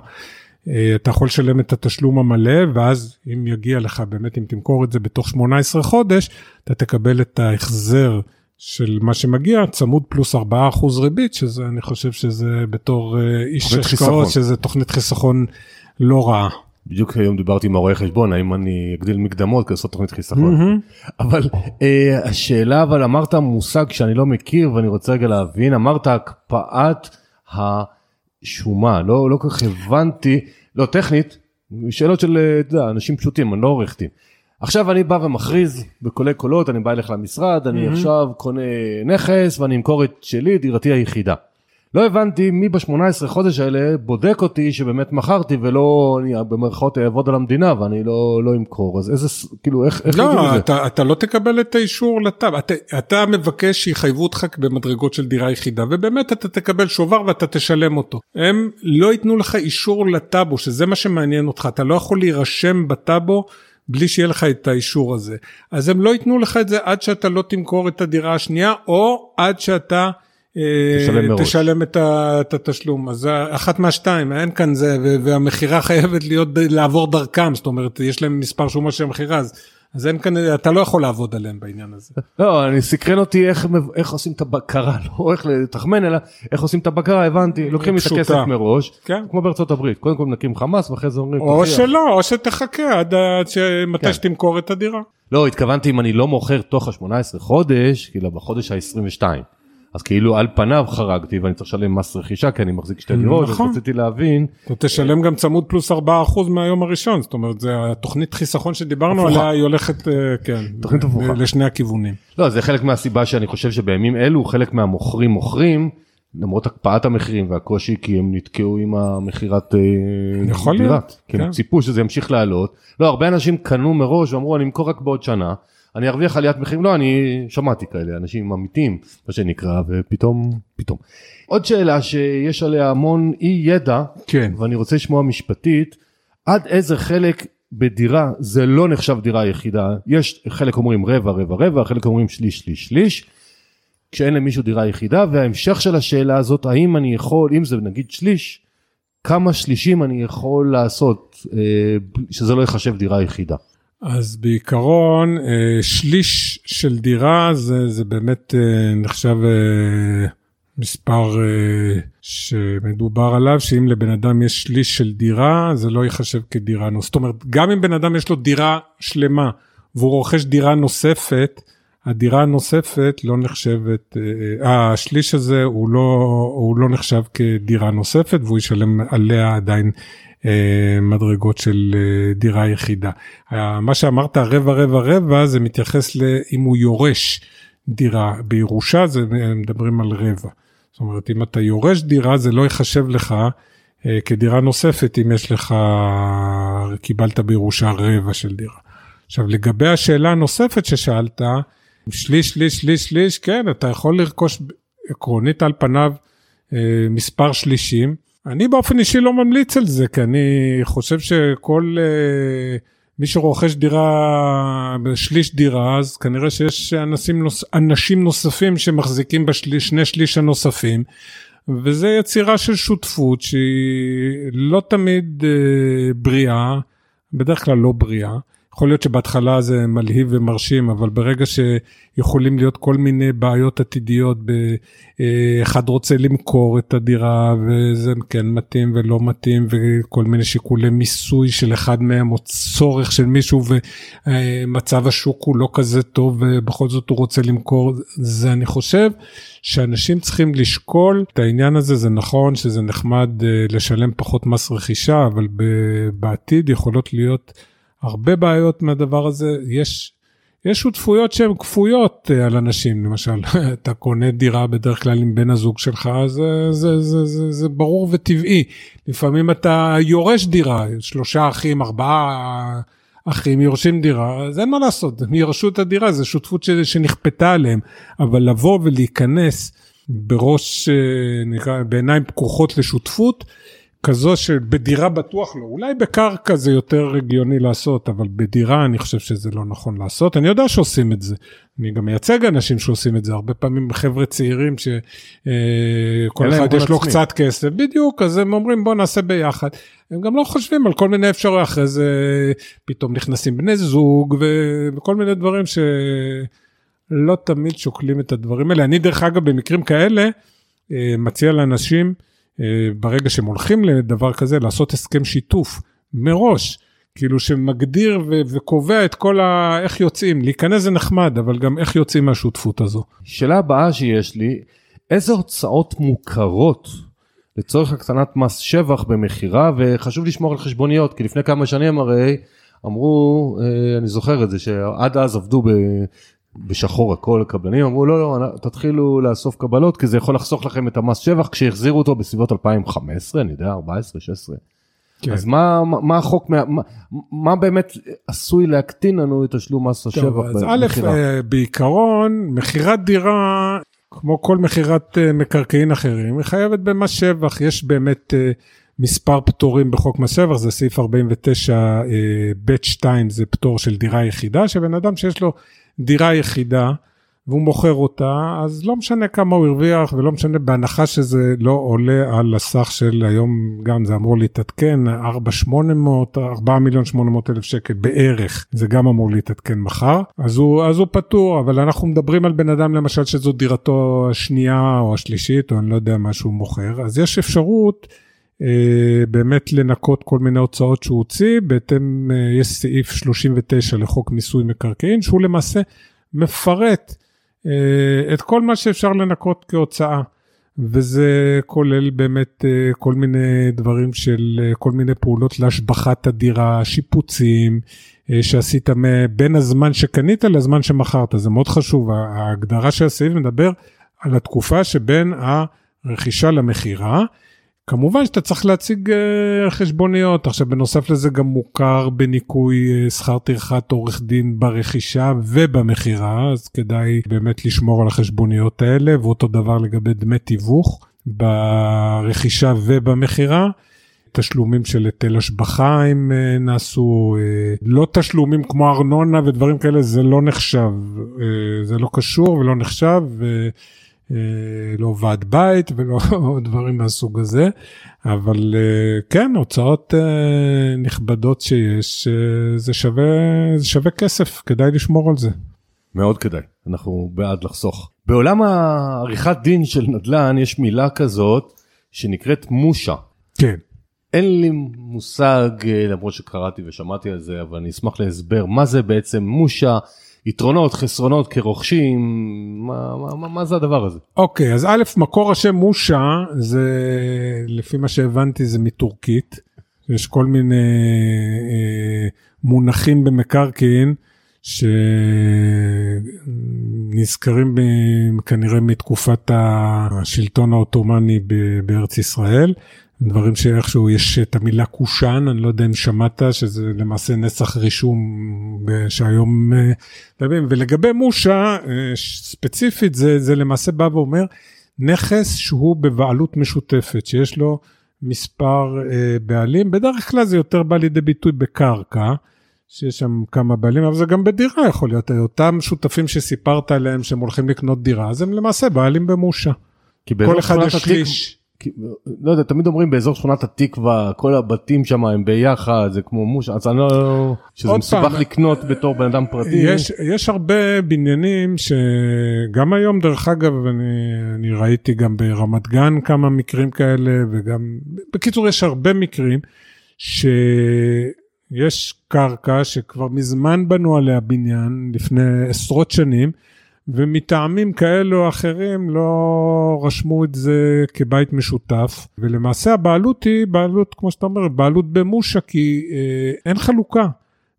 אה, אתה יכול לשלם את התשלום המלא, ואז אם יגיע לך, באמת, אם תמכור את זה בתוך 18 חודש, אתה תקבל את ההחזר. של מה שמגיע, צמוד פלוס 4% ריבית, שזה, אני חושב שזה בתור אה, איש השקעות, שזה תוכנית חיסכון לא רעה. בדיוק היום דיברתי עם הרואה חשבון, האם אני אגדיל מקדמות כדי לעשות תוכנית חיסכון. Mm-hmm. אבל אה, השאלה, אבל אמרת מושג שאני לא מכיר ואני רוצה רגע להבין, אמרת הקפאת השומה, לא, לא כל כך הבנתי, לא טכנית, שאלות של, אה, יודע, אנשים פשוטים, אני לא עורך דין. עכשיו אני בא ומכריז בקולי קולות, אני בא אליך למשרד, אני mm-hmm. עכשיו קונה נכס ואני אמכור את שלי, דירתי היחידה. לא הבנתי מי ב-18 חודש האלה בודק אותי שבאמת מכרתי ולא אני במרכאות אעבוד על המדינה ואני לא לא אמכור אז איזה כאילו איך איך לא אתה, אתה לא תקבל את האישור לטאב אתה, אתה מבקש שיחייבו אותך במדרגות של דירה יחידה ובאמת אתה תקבל שובר ואתה תשלם אותו הם לא ייתנו לך אישור לטאבו שזה מה שמעניין אותך אתה לא יכול להירשם בטאבו. בלי שיהיה לך את האישור הזה. אז הם לא ייתנו לך את זה עד שאתה לא תמכור את הדירה השנייה, או עד שאתה תשלם, תשלם את, התשלום. אז אחת מהשתיים, אין כאן זה, והמכירה חייבת להיות, לעבור דרכם, זאת אומרת, יש להם מספר שומה של המכירה, אז אז אין כאן, אתה לא יכול לעבוד עליהם בעניין הזה. לא, אני סקרן אותי איך, איך עושים את הבקרה, <laughs> לא איך לתחמן, אלא איך עושים את הבקרה, הבנתי, לוקחים את הכסף מראש, כן. כמו בארצות הברית, קודם כל מנקים חמאס ואחרי זה אומרים... או שלא, או שתחכה עד מתי כן. שתמכור את הדירה. לא, התכוונתי אם אני לא מוכר תוך ה-18 חודש, כאילו בחודש ה-22. אז כאילו על פניו חרגתי ואני צריך לשלם מס רכישה כי אני מחזיק שתי דירות, נכון. אז רציתי להבין. אתה תשלם גם צמוד פלוס 4% מהיום הראשון, זאת אומרת זה התוכנית חיסכון שדיברנו עליה, היא הולכת, אה, כן, תוכנית הפוכה, לשני הכיוונים. לא, זה חלק מהסיבה שאני חושב שבימים אלו חלק מהמוכרים מוכרים. למרות הקפאת המחירים והקושי כי הם נתקעו עם המכירת אה, דירה, כי הם כן. ציפו שזה ימשיך לעלות. לא, הרבה אנשים קנו מראש ואמרו אני אמכור רק בעוד שנה. אני ארוויח עליית מחירים, לא, אני שמעתי כאלה, אנשים אמיתיים, מה שנקרא, ופתאום, פתאום. עוד שאלה שיש עליה המון אי ידע, כן. ואני רוצה לשמוע משפטית, עד איזה חלק בדירה זה לא נחשב דירה יחידה, יש חלק אומרים רבע, רבע, רבע, חלק אומרים שליש, שליש, שליש, כשאין למישהו דירה יחידה, וההמשך של השאלה הזאת, האם אני יכול, אם זה נגיד שליש, כמה שלישים אני יכול לעשות, אה, שזה לא ייחשב דירה יחידה. אז בעיקרון אה, שליש של דירה זה, זה באמת אה, נחשב אה, מספר שמדובר עליו, שאם לבן אדם יש שליש של דירה זה לא ייחשב כדירה נוספת. זאת אומרת, גם אם בן אדם יש לו דירה שלמה והוא רוכש דירה נוספת, הדירה הנוספת לא נחשבת, אה, השליש הזה הוא לא, הוא לא נחשב כדירה נוספת והוא ישלם עליה עדיין מדרגות של אה, דירה יחידה. מה שאמרת רבע רבע רבע זה מתייחס לאם הוא יורש דירה בירושה זה מדברים על רבע. זאת אומרת אם אתה יורש דירה זה לא ייחשב לך אה, כדירה נוספת אם יש לך קיבלת בירושה רבע של דירה. עכשיו לגבי השאלה הנוספת ששאלת שליש שליש שליש שליש כן אתה יכול לרכוש עקרונית על פניו מספר שלישים. אני באופן אישי לא ממליץ על זה, כי אני חושב שכל uh, מי שרוכש דירה, בשליש דירה, אז כנראה שיש אנשים, נוס, אנשים נוספים שמחזיקים בשני שליש הנוספים, וזה יצירה של שותפות שהיא לא תמיד uh, בריאה, בדרך כלל לא בריאה. יכול להיות שבהתחלה זה מלהיב ומרשים, אבל ברגע שיכולים להיות כל מיני בעיות עתידיות, אחד רוצה למכור את הדירה וזה כן מתאים ולא מתאים, וכל מיני שיקולי מיסוי של אחד מהם, או צורך של מישהו, ומצב השוק הוא לא כזה טוב, ובכל זאת הוא רוצה למכור, זה אני חושב שאנשים צריכים לשקול את העניין הזה, זה נכון שזה נחמד אה, לשלם פחות מס רכישה, אבל בעתיד יכולות להיות... הרבה בעיות מהדבר הזה, יש, יש שותפויות שהן כפויות אה, על אנשים, למשל, <laughs> אתה קונה דירה בדרך כלל עם בן הזוג שלך, זה, זה, זה, זה, זה ברור וטבעי. לפעמים אתה יורש דירה, שלושה אחים, ארבעה אחים יורשים דירה, אז אין מה לעשות, הם ירשו את הדירה, זו שותפות שנכפתה עליהם, אבל לבוא ולהיכנס בראש, אה, נקרא, בעיניים פקוחות לשותפות, כזו שבדירה בטוח לא, אולי בקרקע זה יותר הגיוני לעשות, אבל בדירה אני חושב שזה לא נכון לעשות. אני יודע שעושים את זה, אני גם מייצג אנשים שעושים את זה, הרבה פעמים חבר'ה צעירים שכל אה, אחד יש לו עצמי. קצת כסף, בדיוק, אז הם אומרים בוא נעשה ביחד. הם גם לא חושבים על כל מיני אפשרויות, אחרי זה פתאום נכנסים בני זוג וכל מיני דברים שלא תמיד שוקלים את הדברים האלה. אני דרך אגב במקרים כאלה אה, מציע לאנשים, ברגע שהם הולכים לדבר כזה, לעשות הסכם שיתוף מראש, כאילו שמגדיר ו- וקובע את כל ה... איך יוצאים, להיכנס זה נחמד, אבל גם איך יוצאים מהשותפות הזו. שאלה הבאה שיש לי, איזה הוצאות מוכרות לצורך הקטנת מס שבח במכירה, וחשוב לשמור על חשבוניות, כי לפני כמה שנים הרי אמרו, אה, אני זוכר את זה, שעד אז עבדו בשחור הכל הקבלנים אמרו לא לא תתחילו לאסוף קבלות כי זה יכול לחסוך לכם את המס שבח כשהחזירו אותו בסביבות 2015 אני יודע 14 16. כן. אז מה, מה, מה החוק, מה, מה באמת עשוי להקטין לנו את תשלום מס השבח אז א', אה, בעיקרון, מכירת דירה, כמו כל מכירת אה, מקרקעין אחרים, היא חייבת במס שבח. יש באמת אה, מספר פטורים בחוק מס שבח, זה סעיף 49 ב' 2, זה פטור של דירה יחידה, שבן אדם שיש לו דירה יחידה והוא מוכר אותה, אז לא משנה כמה הוא הרוויח ולא משנה, בהנחה שזה לא עולה על הסך של היום, גם זה אמור להתעדכן, 4,800, 4 מיליון 800 אלף שקל בערך, זה גם אמור להתעדכן מחר, אז הוא, אז הוא פטור, אבל אנחנו מדברים על בן אדם למשל שזו דירתו השנייה או השלישית, או אני לא יודע מה שהוא מוכר, אז יש אפשרות באמת לנקות כל מיני הוצאות שהוא הוציא, בהתאם, אה, יש סעיף 39 לחוק מיסוי מקרקעין, שהוא למעשה מפרט אה, את כל מה שאפשר לנקות כהוצאה. וזה כולל באמת כל מיני דברים של כל מיני פעולות להשבחת הדירה, שיפוצים שעשית בין הזמן שקנית לזמן שמכרת, זה מאוד חשוב, ההגדרה של הסעיף מדבר על התקופה שבין הרכישה למכירה. כמובן שאתה צריך להציג uh, חשבוניות, עכשיו בנוסף לזה גם מוכר בניכוי uh, שכר טרחת עורך דין ברכישה ובמכירה, אז כדאי באמת לשמור על החשבוניות האלה, ואותו דבר לגבי דמי תיווך ברכישה ובמכירה. תשלומים של היטל השבחה הם uh, נעשו, לא תשלומים כמו ארנונה ודברים כאלה, זה לא נחשב, זה לא קשור ולא נחשב. אה, לא ועד בית ולא <laughs> דברים מהסוג הזה, אבל אה, כן, הוצאות אה, נכבדות שיש, זה שווה, זה שווה כסף, כדאי לשמור על זה. מאוד כדאי, אנחנו בעד לחסוך. בעולם העריכת דין של נדל"ן יש מילה כזאת שנקראת מושה. כן. אין לי מושג, למרות שקראתי ושמעתי על זה, אבל אני אשמח להסבר מה זה בעצם מושה. יתרונות, חסרונות כרוכשים, מה, מה, מה, מה זה הדבר הזה? אוקיי, okay, אז א', מקור השם מושה, זה לפי מה שהבנתי זה מטורקית. יש כל מיני אה, מונחים במקרקעין שנזכרים כנראה מתקופת השלטון העות'מאני בארץ ישראל. דברים שאיכשהו יש את המילה קושאן, אני לא יודע אם שמעת שזה למעשה נסח רישום שהיום, אה, ולגבי מושה אה, ספציפית זה, זה למעשה בא ואומר נכס שהוא בבעלות משותפת, שיש לו מספר אה, בעלים, בדרך כלל זה יותר בא לידי ביטוי בקרקע. שיש שם כמה בעלים, אבל זה גם בדירה יכול להיות, אותם שותפים שסיפרת עליהם שהם הולכים לקנות דירה, אז הם למעשה בעלים במושה. כל אחד יש שליש. לא יודע, תמיד אומרים באזור שכונת התקווה, כל הבתים שם הם ביחד, זה כמו מוש, אז אני לא... שזה מסובך פעם, לקנות בתור בן אדם פרטי. יש, יש הרבה בניינים שגם היום, דרך אגב, אני, אני ראיתי גם ברמת גן כמה מקרים כאלה, וגם, בקיצור, יש הרבה מקרים שיש קרקע שכבר מזמן בנו עליה בניין, לפני עשרות שנים, ומטעמים כאלו או אחרים לא רשמו את זה כבית משותף ולמעשה הבעלות היא בעלות כמו שאתה אומר בעלות במושה כי אה, אין חלוקה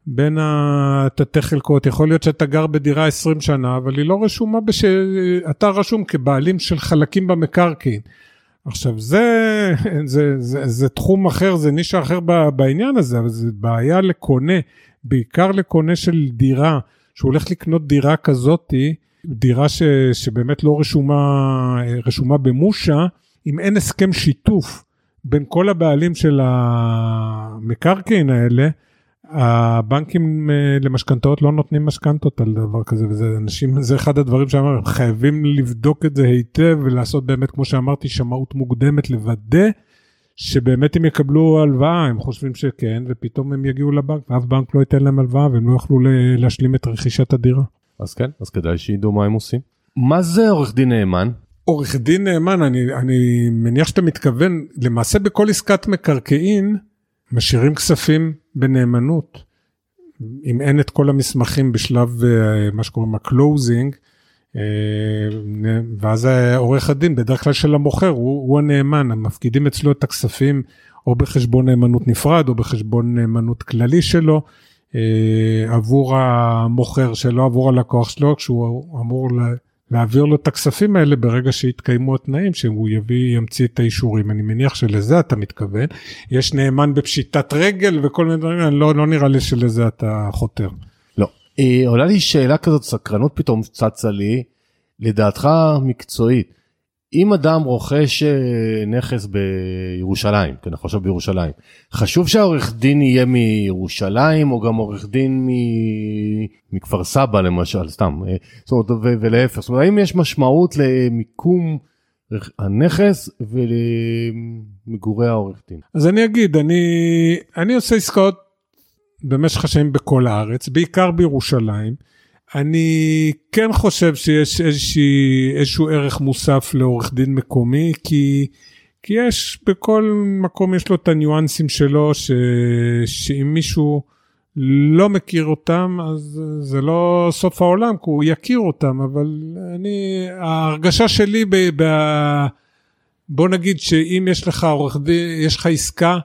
בין התתי חלקות יכול להיות שאתה גר בדירה 20 שנה אבל היא לא רשומה בש... אתה רשום כבעלים של חלקים במקרקעין. עכשיו זה, זה, זה, זה תחום אחר זה נישה אחר בעניין הזה אבל זה בעיה לקונה בעיקר לקונה של דירה שהוא הולך לקנות דירה כזאתי. דירה ש, שבאמת לא רשומה, רשומה במושה, אם אין הסכם שיתוף בין כל הבעלים של המקרקעין האלה, הבנקים אה, למשכנתאות לא נותנים משכנתות על דבר כזה וזה אנשים זה אחד הדברים שאמרנו חייבים לבדוק את זה היטב ולעשות באמת כמו שאמרתי שמאות מוקדמת לוודא שבאמת הם יקבלו הלוואה הם חושבים שכן ופתאום הם יגיעו לבנק ואף בנק לא ייתן להם הלוואה והם לא יוכלו להשלים את רכישת הדירה. אז כן, אז כדאי שידעו מה הם עושים. מה זה עורך דין נאמן? עורך דין נאמן, אני, אני מניח שאתה מתכוון, למעשה בכל עסקת מקרקעין משאירים כספים בנאמנות. אם אין את כל המסמכים בשלב אה, מה שקוראים ה closing, אה, ואז עורך הדין בדרך כלל של המוכר הוא, הוא הנאמן, מפקידים אצלו את הכספים או בחשבון נאמנות נפרד או בחשבון נאמנות כללי שלו. אה, עבור המוכר שלו, עבור הלקוח שלו, כשהוא אמור להעביר לו את הכספים האלה ברגע שיתקיימו התנאים, שהוא יביא, ימציא את האישורים. אני מניח שלזה אתה מתכוון. יש נאמן בפשיטת רגל וכל מיני דברים, לא, לא נראה לי שלזה אתה חותר. לא. אה, עולה לי שאלה כזאת, סקרנות פתאום צצה לי, לדעתך מקצועית. אם אדם רוכש אה, נכס בירושלים, כן, אנחנו עכשיו בירושלים, חשוב שהעורך דין יהיה מירושלים או גם עורך דין מכפר סבא למשל, סתם, אה, זאת אומרת, ו- ולהפך, זאת אומרת, האם יש משמעות למיקום הנכס ולמגורי העורך דין? אז אני אגיד, אני, אני עושה עסקאות במשך השנים בכל הארץ, בעיקר בירושלים. אני כן חושב שיש איזושהי, איזשהו ערך מוסף לעורך דין מקומי, כי, כי יש, בכל מקום יש לו את הניואנסים שלו, ש, שאם מישהו לא מכיר אותם, אז זה לא סוף העולם, כי הוא יכיר אותם, אבל אני, ההרגשה שלי, ב, ב, בוא נגיד שאם יש לך עורך דין, יש לך עסקה,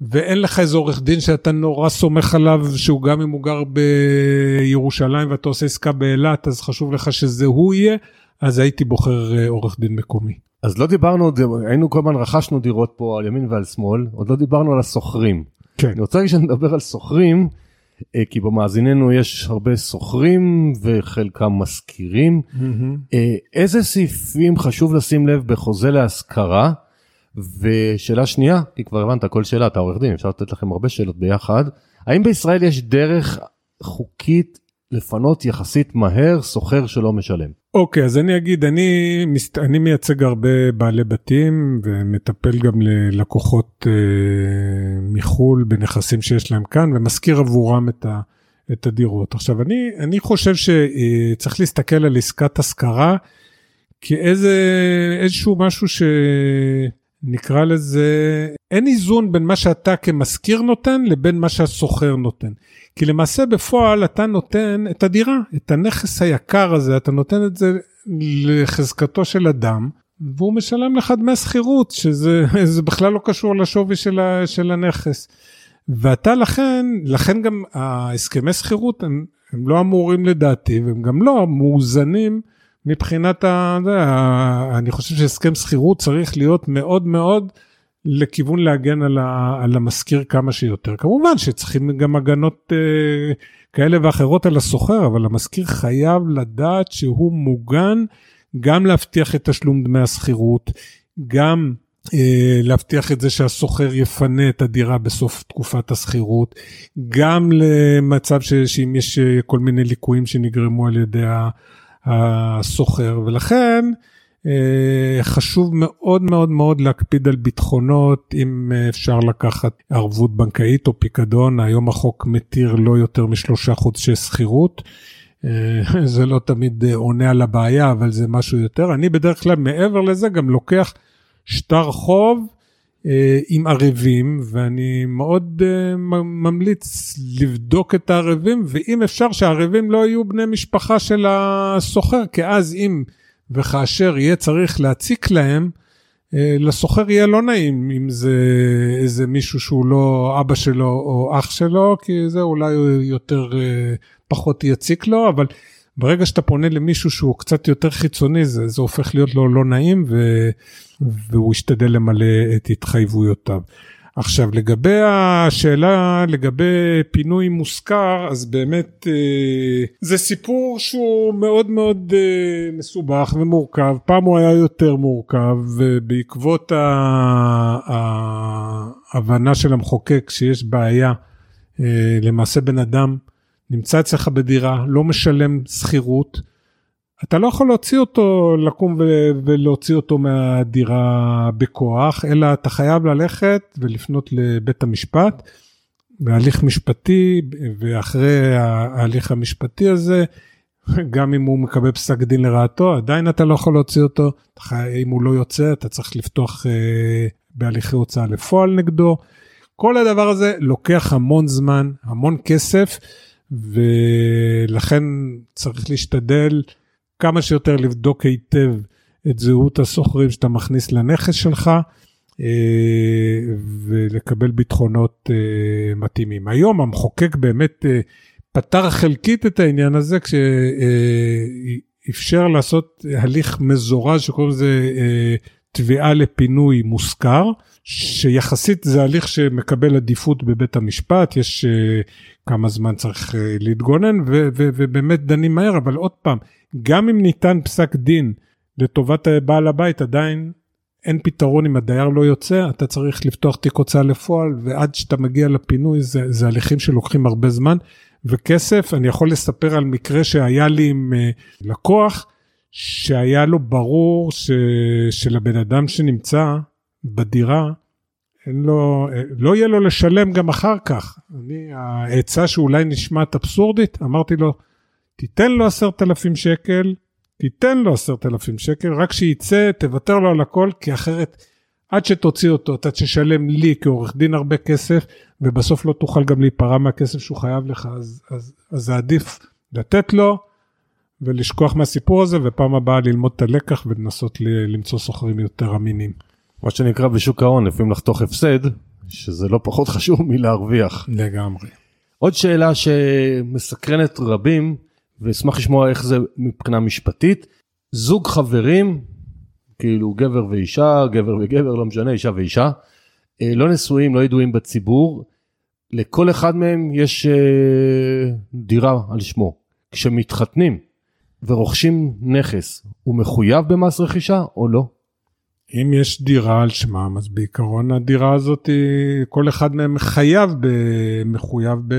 ואין לך איזה עורך דין שאתה נורא סומך עליו, שהוא גם אם הוא גר בירושלים ואתה עושה עסקה באילת, אז חשוב לך שזה הוא יהיה, אז הייתי בוחר אה, עורך דין מקומי. אז לא דיברנו, היינו כל הזמן רכשנו דירות פה על ימין ועל שמאל, עוד לא דיברנו על הסוחרים. כן. אני רוצה שנדבר על סוחרים, אה, כי במאזיננו יש הרבה סוחרים וחלקם משכירים. Mm-hmm. איזה סעיפים חשוב לשים לב בחוזה להשכרה? ושאלה שנייה, כי כבר הבנת כל שאלה, אתה עורך דין, אפשר לתת לכם הרבה שאלות ביחד. האם בישראל יש דרך חוקית לפנות יחסית מהר סוחר שלא משלם? אוקיי, okay, אז אני אגיד, אני, אני מייצג הרבה בעלי בתים ומטפל גם ללקוחות אה, מחו"ל בנכסים שיש להם כאן ומשכיר עבורם את, ה, את הדירות. עכשיו, אני, אני חושב שצריך אה, להסתכל על עסקת השכרה כאיזשהו משהו ש... נקרא לזה, אין איזון בין מה שאתה כמשכיר נותן לבין מה שהסוחר נותן. כי למעשה בפועל אתה נותן את הדירה, את הנכס היקר הזה, אתה נותן את זה לחזקתו של אדם, והוא משלם לך דמי שכירות, שזה <laughs> בכלל לא קשור לשווי של, ה, של הנכס. ואתה לכן, לכן גם ההסכמי שכירות הם, הם לא אמורים לדעתי, והם גם לא מאוזנים. מבחינת ה... אני חושב שהסכם שכירות צריך להיות מאוד מאוד לכיוון להגן על, ה, על המשכיר כמה שיותר. כמובן שצריכים גם הגנות אה, כאלה ואחרות על הסוחר, אבל המשכיר חייב לדעת שהוא מוגן גם להבטיח את תשלום דמי השכירות, גם אה, להבטיח את זה שהסוחר יפנה את הדירה בסוף תקופת השכירות, גם למצב ש, שאם יש אה, כל מיני ליקויים שנגרמו על ידי ה... הסוחר, ולכן חשוב מאוד מאוד מאוד להקפיד על ביטחונות, אם אפשר לקחת ערבות בנקאית או פיקדון, היום החוק מתיר לא יותר משלושה חודשי שכירות. <laughs> זה לא תמיד עונה על הבעיה, אבל זה משהו יותר. אני בדרך כלל מעבר לזה גם לוקח שטר חוב אה, עם ערבים, ואני מאוד אה, ממליץ לבדוק את הערבים, ואם אפשר שהערבים לא יהיו בני משפחה של הסוחר, כי אז אם וכאשר יהיה צריך להציק להם, אה, לסוחר יהיה לא נעים אם זה איזה מישהו שהוא לא אבא שלו או אח שלו, כי זה אולי יותר פחות יציק לו, אבל ברגע שאתה פונה למישהו שהוא קצת יותר חיצוני, זה, זה הופך להיות לו לא נעים ו, והוא ישתדל למלא את התחייבויותיו. עכשיו לגבי השאלה לגבי פינוי מושכר אז באמת אה, זה סיפור שהוא מאוד מאוד אה, מסובך ומורכב פעם הוא היה יותר מורכב ובעקבות ההבנה של המחוקק שיש בעיה אה, למעשה בן אדם נמצא אצלך בדירה, לא משלם שכירות, אתה לא יכול להוציא אותו, לקום ולהוציא אותו מהדירה בכוח, אלא אתה חייב ללכת ולפנות לבית המשפט, בהליך משפטי, ואחרי ההליך המשפטי הזה, גם אם הוא מקבל פסק דין לרעתו, עדיין אתה לא יכול להוציא אותו, אם הוא לא יוצא, אתה צריך לפתוח אה, בהליכי הוצאה לפועל נגדו. כל הדבר הזה לוקח המון זמן, המון כסף. ולכן צריך להשתדל כמה שיותר לבדוק היטב את זהות הסוחרים שאתה מכניס לנכס שלך אה, ולקבל ביטחונות אה, מתאימים. היום המחוקק באמת אה, פתר חלקית את העניין הזה כשאפשר לעשות הליך מזורז שקוראים לזה תביעה לפינוי מושכר. שיחסית זה הליך שמקבל עדיפות בבית המשפט, יש כמה זמן צריך להתגונן ובאמת דנים מהר, אבל עוד פעם, גם אם ניתן פסק דין לטובת בעל הבית, עדיין אין פתרון אם הדייר לא יוצא, אתה צריך לפתוח תיק הוצאה לפועל, ועד שאתה מגיע לפינוי זה, זה הליכים שלוקחים הרבה זמן וכסף. אני יכול לספר על מקרה שהיה לי עם uh, לקוח, שהיה לו ברור ש- שלבן אדם שנמצא בדירה, אין לו, לא יהיה לו לשלם גם אחר כך. אני, העצה שאולי נשמעת אבסורדית, אמרתי לו, תיתן לו עשרת אלפים שקל, תיתן לו עשרת אלפים שקל, רק שיצא, תוותר לו על הכל, כי אחרת, עד שתוציא אותו, אתה תשלם לי כעורך דין הרבה כסף, ובסוף לא תוכל גם להיפרע מהכסף שהוא חייב לך, אז, אז, אז זה עדיף לתת לו ולשכוח מהסיפור הזה, ופעם הבאה ללמוד את הלקח ולנסות למצוא סוחרים יותר אמינים. מה שנקרא בשוק ההון לפעמים לחתוך הפסד שזה לא פחות <laughs> חשוב מלהרוויח. לגמרי. עוד שאלה שמסקרנת רבים ואשמח לשמוע איך זה מבחינה משפטית. זוג חברים כאילו גבר ואישה גבר וגבר לא משנה אישה ואישה אה, לא נשואים לא ידועים בציבור. לכל אחד מהם יש אה, דירה על שמו. כשמתחתנים ורוכשים נכס הוא מחויב במס רכישה או לא? אם יש דירה על שמם, אז בעיקרון הדירה הזאת, כל אחד מהם חייב, ב, מחויב ב...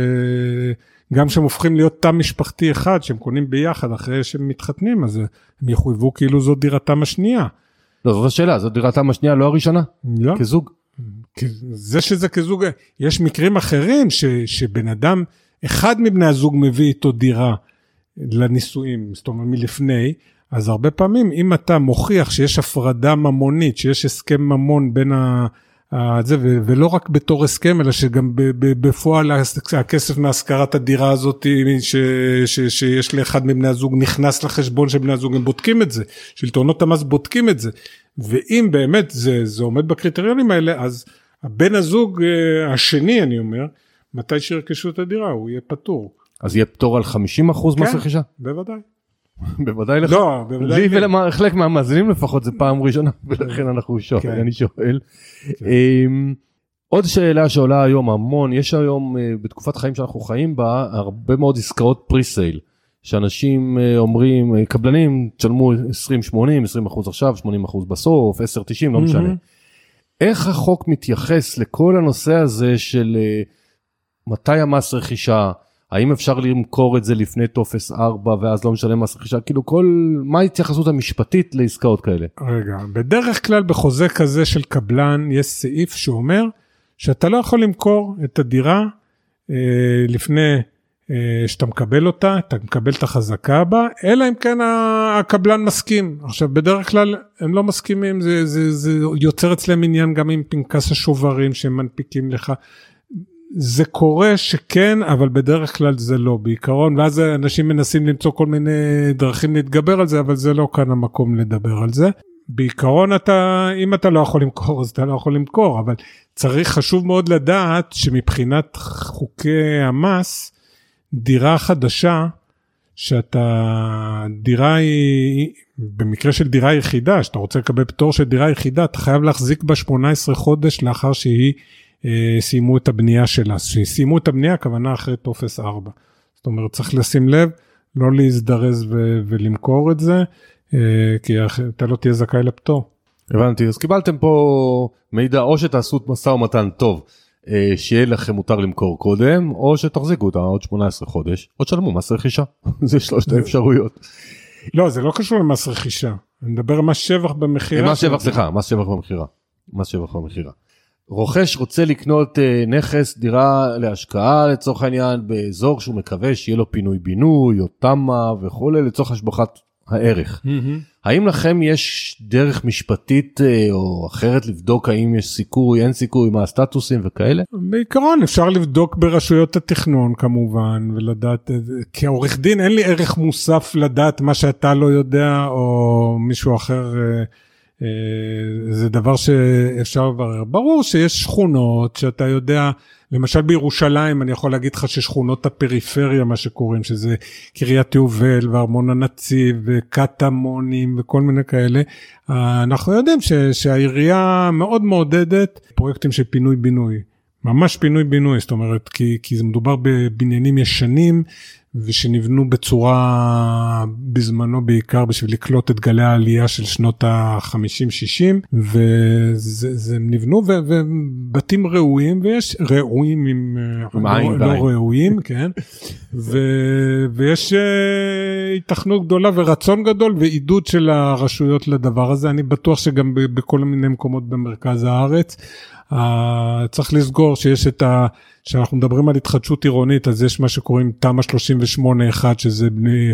גם כשהם הופכים להיות תא משפחתי אחד, שהם קונים ביחד אחרי שהם מתחתנים, אז הם יחויבו כאילו זו דירתם השנייה. לא, זאת השאלה, זו דירתם השנייה, לא הראשונה? לא. כזוג? זה שזה כזוג, יש מקרים אחרים ש, שבן אדם, אחד מבני הזוג מביא איתו דירה לנישואים, זאת אומרת מלפני, אז הרבה פעמים אם אתה מוכיח שיש הפרדה ממונית, שיש הסכם ממון בין ה... זה, ולא רק בתור הסכם, אלא שגם בפועל הכסף מהשכרת הדירה הזאת ש, ש, שיש לאחד מבני הזוג נכנס לחשבון של בני הזוג, הם בודקים את זה, שלטונות המס בודקים את זה, ואם באמת זה, זה עומד בקריטריונים האלה, אז הבן הזוג אה, השני, אני אומר, מתי שירכשו את הדירה, הוא יהיה פטור. אז יהיה פטור על 50% מס כן, רכישה? בוודאי. <laughs> בוודאי לך. לא, בוודאי. לי ולחלק מהמאזינים לפחות זה פעם ראשונה <laughs> ולכן אנחנו שואל, כן. אני שואל. כן. אמ, עוד שאלה שעולה היום המון, יש היום אה, בתקופת חיים שאנחנו חיים בה הרבה מאוד עסקאות pre-sale. שאנשים אה, אומרים, אה, קבלנים תשלמו 20-80, 20 אחוז עכשיו, 80 אחוז בסוף, 10-90, לא משנה. איך החוק מתייחס לכל הנושא הזה של מתי המס רכישה, האם אפשר למכור את זה לפני טופס 4 ואז לא משלם מס רכישה? כאילו כל, מה ההתייחסות המשפטית לעסקאות כאלה? רגע, בדרך כלל בחוזה כזה של קבלן יש סעיף שאומר שאתה לא יכול למכור את הדירה אה, לפני אה, שאתה מקבל אותה, אתה מקבל את החזקה בה, אלא אם כן הקבלן מסכים. עכשיו בדרך כלל הם לא מסכימים, זה, זה, זה יוצר אצלם עניין גם עם פנקס השוברים שהם מנפיקים לך. זה קורה שכן, אבל בדרך כלל זה לא בעיקרון, ואז אנשים מנסים למצוא כל מיני דרכים להתגבר על זה, אבל זה לא כאן המקום לדבר על זה. בעיקרון אתה, אם אתה לא יכול למכור, אז אתה לא יכול למכור, אבל צריך, חשוב מאוד לדעת שמבחינת חוקי המס, דירה חדשה, שאתה, דירה היא, במקרה של דירה יחידה, שאתה רוצה לקבל פטור של דירה יחידה, אתה חייב להחזיק בה 18 חודש לאחר שהיא סיימו את הבנייה שלה. שסיימו את הבנייה, הכוונה אחרי טופס 4. זאת אומרת, צריך לשים לב, לא להזדרז ו- ולמכור את זה, אה, כי אתה לא תהיה זכאי לפטור. הבנתי, אז קיבלתם פה מידע, או שתעשו משא ומתן טוב, אה, שיהיה לכם מותר למכור קודם, או שתחזיקו אותה עוד 18 חודש, או תשלמו מס רכישה, <laughs> זה שלושת האפשרויות. לא, זה לא קשור למס רכישה, אני מדבר על מס שבח במכירה. מס שבח, סליחה, מס שבח במכירה. מס שבח במכירה. רוכש רוצה לקנות אה, נכס, דירה להשקעה לצורך העניין, באזור שהוא מקווה שיהיה לו פינוי בינוי או תמ"א וכולי, לצורך השבחת הערך. האם לכם יש דרך משפטית אה, או אחרת לבדוק האם יש סיכוי, אין סיכוי, מה הסטטוסים וכאלה? בעיקרון אפשר לבדוק ברשויות התכנון כמובן, ולדעת, כעורך דין אין לי ערך מוסף לדעת מה שאתה לא יודע או מישהו אחר. אה, זה דבר שאפשר לברר. ברור שיש שכונות שאתה יודע, למשל בירושלים אני יכול להגיד לך ששכונות הפריפריה מה שקוראים שזה קריית יובל וארמון הנציב וקטמונים וכל מיני כאלה. אה, אנחנו יודעים ש, שהעירייה מאוד מעודדת פרויקטים של פינוי בינוי. ממש פינוי בינוי זאת אומרת כי, כי זה מדובר בבניינים ישנים ושנבנו בצורה בזמנו בעיקר בשביל לקלוט את גלי העלייה של שנות ה-50-60 וזה נבנו ובתים ראויים ויש ראויים עם, עם לא, עין לא ראויים <laughs> כן ו, ויש uh, התכנות גדולה ורצון גדול ועידוד של הרשויות לדבר הזה אני בטוח שגם בכל מיני מקומות במרכז הארץ. Uh, צריך לסגור שיש את ה... כשאנחנו מדברים על התחדשות עירונית, אז יש מה שקוראים תמ"א 38-1, שזה בני,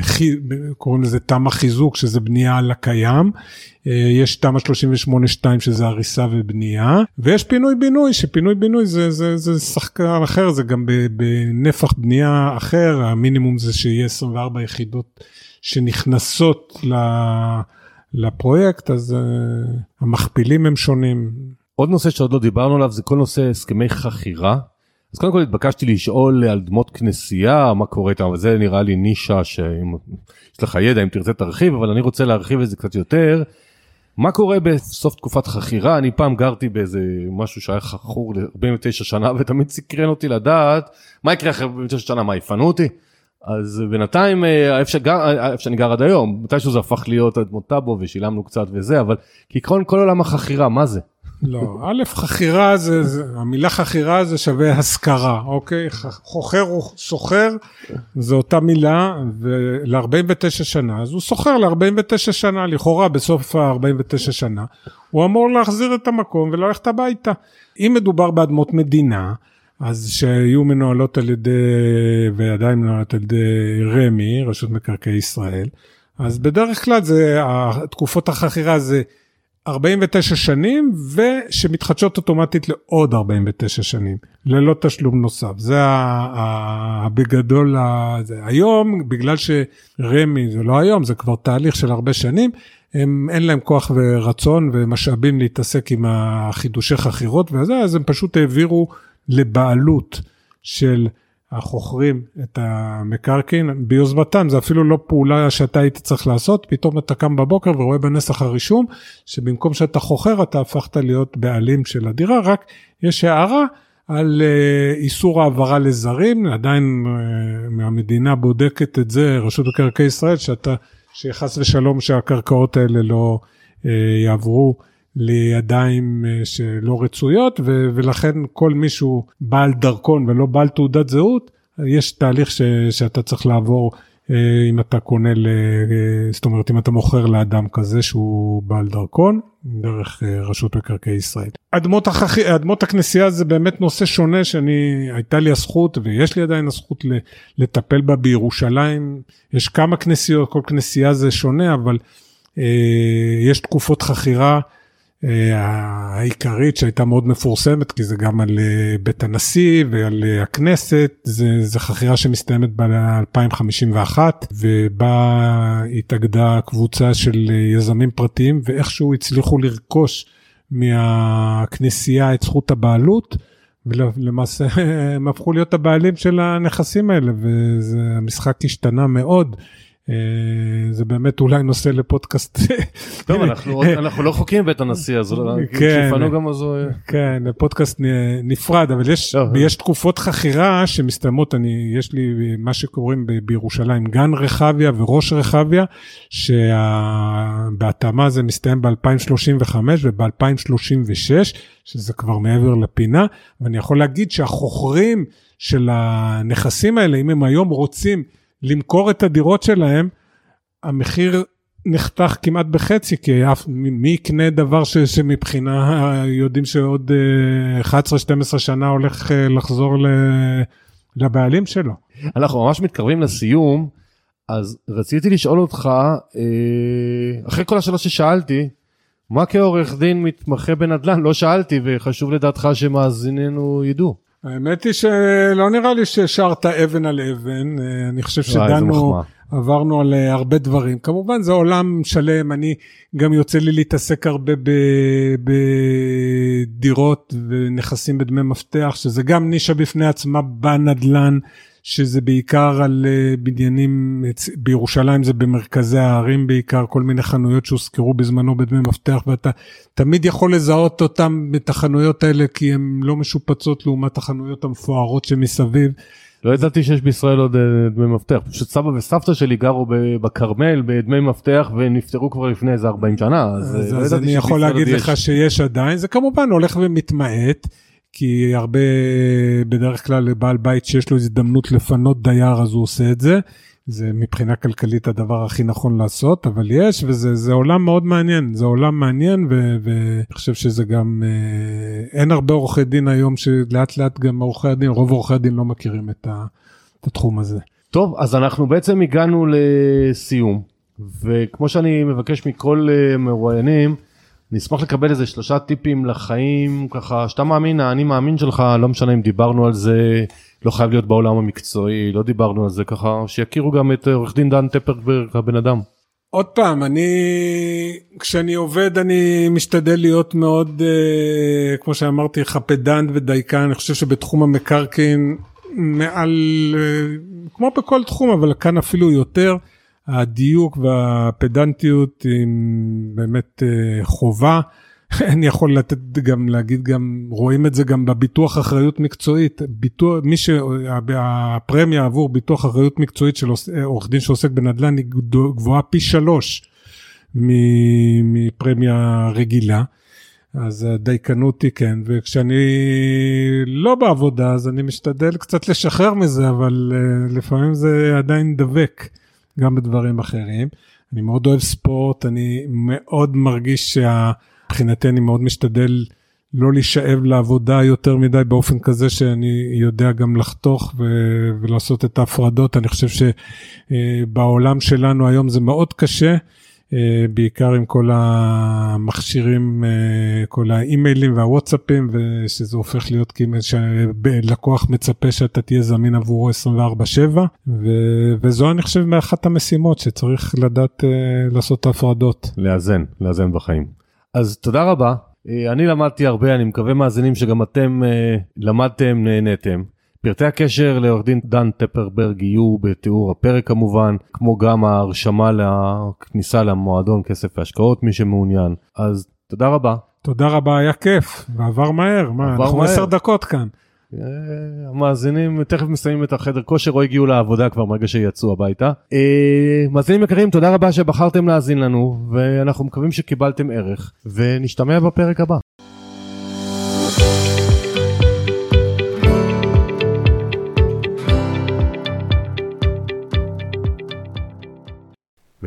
קוראים לזה תמ"א חיזוק, שזה בנייה על הקיים. אה, יש תמ"א 38-2, שזה הריסה ובנייה. ויש פינוי-בינוי, שפינוי-בינוי זה, זה, זה שחקן אחר, זה גם בנפח בנייה אחר, המינימום זה שיהיה 24 יחידות שנכנסות לפרויקט, אז uh, המכפילים הם שונים. עוד נושא שעוד לא דיברנו עליו זה כל נושא הסכמי חכירה. אז קודם כל התבקשתי לשאול על דמות כנסייה, מה קורה איתם, אבל זה נראה לי נישה שאם יש לך ידע, אם תרצה תרחיב, אבל אני רוצה להרחיב את זה קצת יותר. מה קורה בסוף תקופת חכירה? אני פעם גרתי באיזה משהו שהיה חכור ל-49 שנה ותמיד סקרן אותי לדעת מה יקרה אחרי 49 שנה, מה יפנו אותי? אז בינתיים אה, אה, איפה שאני גר עד היום, מתישהו זה הפך להיות אדמות טאבו ושילמנו קצת וזה, אבל כעקרון כל עולם החכירה, מה זה? לא, א', חכירה זה, זה, המילה חכירה זה שווה השכרה, אוקיי? חוכר הוא סוחר, זו אותה מילה, ול-49 שנה, אז הוא סוחר ל-49 שנה, לכאורה בסוף ה-49 שנה, הוא אמור להחזיר את המקום וללכת הביתה. אם מדובר באדמות מדינה, אז שהיו מנוהלות על ידי, ועדיין מנוהלות על ידי רמ"י, רשות מקרקעי ישראל, אז בדרך כלל זה, תקופות החכירה זה 49 שנים ושמתחדשות אוטומטית לעוד 49 שנים ללא תשלום נוסף זה בגדול. היום בגלל שרמי זה לא היום זה כבר תהליך של הרבה שנים הם אין להם כוח ורצון ומשאבים להתעסק עם החידושי חכירות וזה אז הם פשוט העבירו לבעלות של החוכרים את המקרקעין ביוזמתם זה אפילו לא פעולה שאתה היית צריך לעשות פתאום אתה קם בבוקר ורואה בנסח הרישום שבמקום שאתה חוכר אתה הפכת להיות בעלים של הדירה רק יש הערה על uh, איסור העברה לזרים עדיין uh, מהמדינה בודקת את זה רשות מקרקעי ישראל שאתה שחס ושלום שהקרקעות האלה לא uh, יעברו לידיים אה, שלא רצויות ו- ולכן כל מישהו בעל דרכון ולא בעל תעודת זהות יש תהליך ש, שאתה צריך לעבור אה, אם אתה קונה, ל, אה, זאת אומרת אם אתה מוכר לאדם כזה שהוא בעל דרכון, דרך רשות מקרקעי ישראל. אדמות, החכ... אדמות הכנסייה זה באמת נושא שונה שאני, הייתה לי הזכות ויש לי עדיין הזכות לטפל בה בירושלים. יש כמה כנסיות, כל כנסייה זה שונה, אבל יש תקופות חכירה. אה, העיקרית שהייתה מאוד מפורסמת כי זה גם על אה, בית הנשיא ועל אה, הכנסת זה, זה חכירה שמסתיימת ב-2051 ובה התאגדה קבוצה של יזמים פרטיים ואיכשהו הצליחו לרכוש מהכנסייה את זכות הבעלות. ולמעשה <laughs> הם הפכו להיות הבעלים של הנכסים האלה והמשחק השתנה מאוד. אה, זה באמת אולי נושא לפודקאסט. טוב, אנחנו, אנחנו לא חוקים בית הנשיא, אז כן, גם אז... כן, פודקאסט נפרד, אבל יש, יש תקופות חכירה שמסתיימות, אני, יש לי מה שקוראים בירושלים גן רחביה וראש רחביה, שבהתאמה זה מסתיים ב-2035 וב-2036, שזה כבר מעבר לפינה, ואני יכול להגיד שהחוכרים של הנכסים האלה, אם הם היום רוצים למכור את הדירות שלהם, המחיר נחתך כמעט בחצי, כי אף, מי יקנה דבר ש, שמבחינה יודעים שעוד 11-12 אה, שנה הולך אה, לחזור ל, לבעלים שלו. אנחנו ממש מתקרבים לסיום, אז רציתי לשאול אותך, אה, אחרי כל השאלות ששאלתי, מה כעורך דין מתמחה בנדל"ן? לא שאלתי, וחשוב לדעתך שמאזיננו ידעו. האמת היא שלא נראה לי שהשארת אבן על אבן, אה, אני חושב שדנו, עברנו על אה, הרבה דברים. כמובן זה עולם שלם, אני גם יוצא לי להתעסק הרבה בדירות ונכסים בדמי מפתח, שזה גם נישה בפני עצמה בנדל"ן. שזה בעיקר על אה, בניינים, בירושלים זה במרכזי הערים בעיקר, כל מיני חנויות שהוזכרו בזמנו בדמי מפתח, ואתה תמיד יכול לזהות אותם את החנויות האלה, כי הן לא משופצות לעומת החנויות המפוארות שמסביב. לא ידעתי שיש בישראל עוד אה, דמי מפתח, פשוט סבא וסבתא שלי גרו בכרמל בדמי מפתח ונפטרו כבר לפני איזה 40 שנה, אז, אז, אה, לא אז אני יכול להגיד לך יש. שיש עדיין, זה כמובן הולך ומתמעט. כי הרבה, בדרך כלל לבעל בית שיש לו הזדמנות לפנות דייר אז הוא עושה את זה. זה מבחינה כלכלית הדבר הכי נכון לעשות, אבל יש, וזה עולם מאוד מעניין, זה עולם מעניין, ואני חושב שזה גם, אה, אין הרבה עורכי דין היום שלאט לאט גם עורכי הדין, רוב עורכי הדין לא מכירים את, ה, את התחום הזה. טוב, אז אנחנו בעצם הגענו לסיום, וכמו שאני מבקש מכל אה, מרואיינים, נשמח לקבל איזה שלושה טיפים לחיים ככה שאתה מאמין האני מאמין שלך לא משנה אם דיברנו על זה לא חייב להיות בעולם המקצועי לא דיברנו על זה ככה שיכירו גם את עורך דין דן טפרברג הבן אדם. עוד פעם אני כשאני עובד אני משתדל להיות מאוד uh, כמו שאמרתי חפדן ודייקן אני חושב שבתחום המקרקעין מעל uh, כמו בכל תחום אבל כאן אפילו יותר. הדיוק והפדנטיות עם באמת אה, חובה. <laughs> אני יכול לתת גם להגיד גם רואים את זה גם בביטוח אחריות מקצועית ביטוח מי שהפרמיה עבור ביטוח אחריות מקצועית של עורך דין שעוסק בנדל"ן היא גבוהה פי שלוש מפרמיה רגילה. אז הדייקנות היא כן וכשאני לא בעבודה אז אני משתדל קצת לשחרר מזה אבל לפעמים זה עדיין דבק. גם בדברים אחרים. אני מאוד אוהב ספורט, אני מאוד מרגיש שמבחינתי אני מאוד משתדל לא להישאב לעבודה יותר מדי באופן כזה שאני יודע גם לחתוך ו- ולעשות את ההפרדות. אני חושב שבעולם שלנו היום זה מאוד קשה. אה, בעיקר עם כל המכשירים, אה, כל האימיילים והוואטסאפים, ושזה הופך להיות כאילו שלקוח מצפה שאתה תהיה זמין עבורו 24/7, וזו אני חושב מאחת המשימות שצריך לדעת אה, לעשות את ההפרדות. לאזן, לאזן בחיים. אז תודה רבה. אני למדתי הרבה, אני מקווה מאזינים שגם אתם למדתם, נהניתם. פרטי הקשר לעורך דין דן טפרברג יהיו בתיאור הפרק כמובן, כמו גם ההרשמה לכניסה למועדון כסף והשקעות מי שמעוניין. אז תודה רבה. תודה רבה, היה כיף, ועבר מהר, מה, אנחנו עשר דקות כאן. אה, המאזינים תכף מסיימים את החדר כושר או הגיעו לעבודה כבר מרגע שיצאו הביתה. אה, מאזינים יקרים תודה רבה שבחרתם להאזין לנו ואנחנו מקווים שקיבלתם ערך ונשתמע בפרק הבא.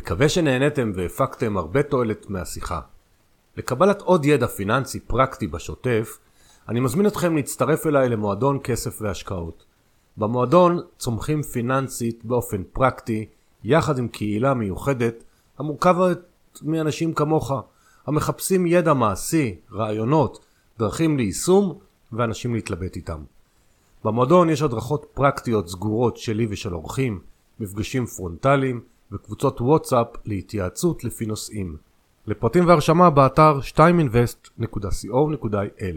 מקווה שנהניתם והפקתם הרבה תועלת מהשיחה. לקבלת עוד ידע פיננסי פרקטי בשוטף, אני מזמין אתכם להצטרף אליי למועדון כסף והשקעות. במועדון צומחים פיננסית באופן פרקטי, יחד עם קהילה מיוחדת המורכבת מאנשים כמוך, המחפשים ידע מעשי, רעיונות, דרכים ליישום ואנשים להתלבט איתם. במועדון יש הדרכות פרקטיות סגורות שלי ושל אורחים, מפגשים פרונטליים וקבוצות וואטסאפ להתייעצות לפי נושאים. לפרטים והרשמה באתר 2invest.co.il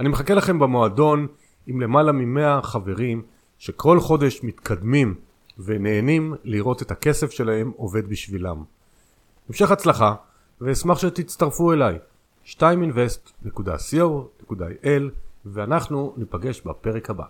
אני מחכה לכם במועדון עם למעלה מ-100 חברים שכל חודש מתקדמים ונהנים לראות את הכסף שלהם עובד בשבילם. המשך הצלחה ואשמח שתצטרפו אליי 2invest.co.il ואנחנו ניפגש בפרק הבא.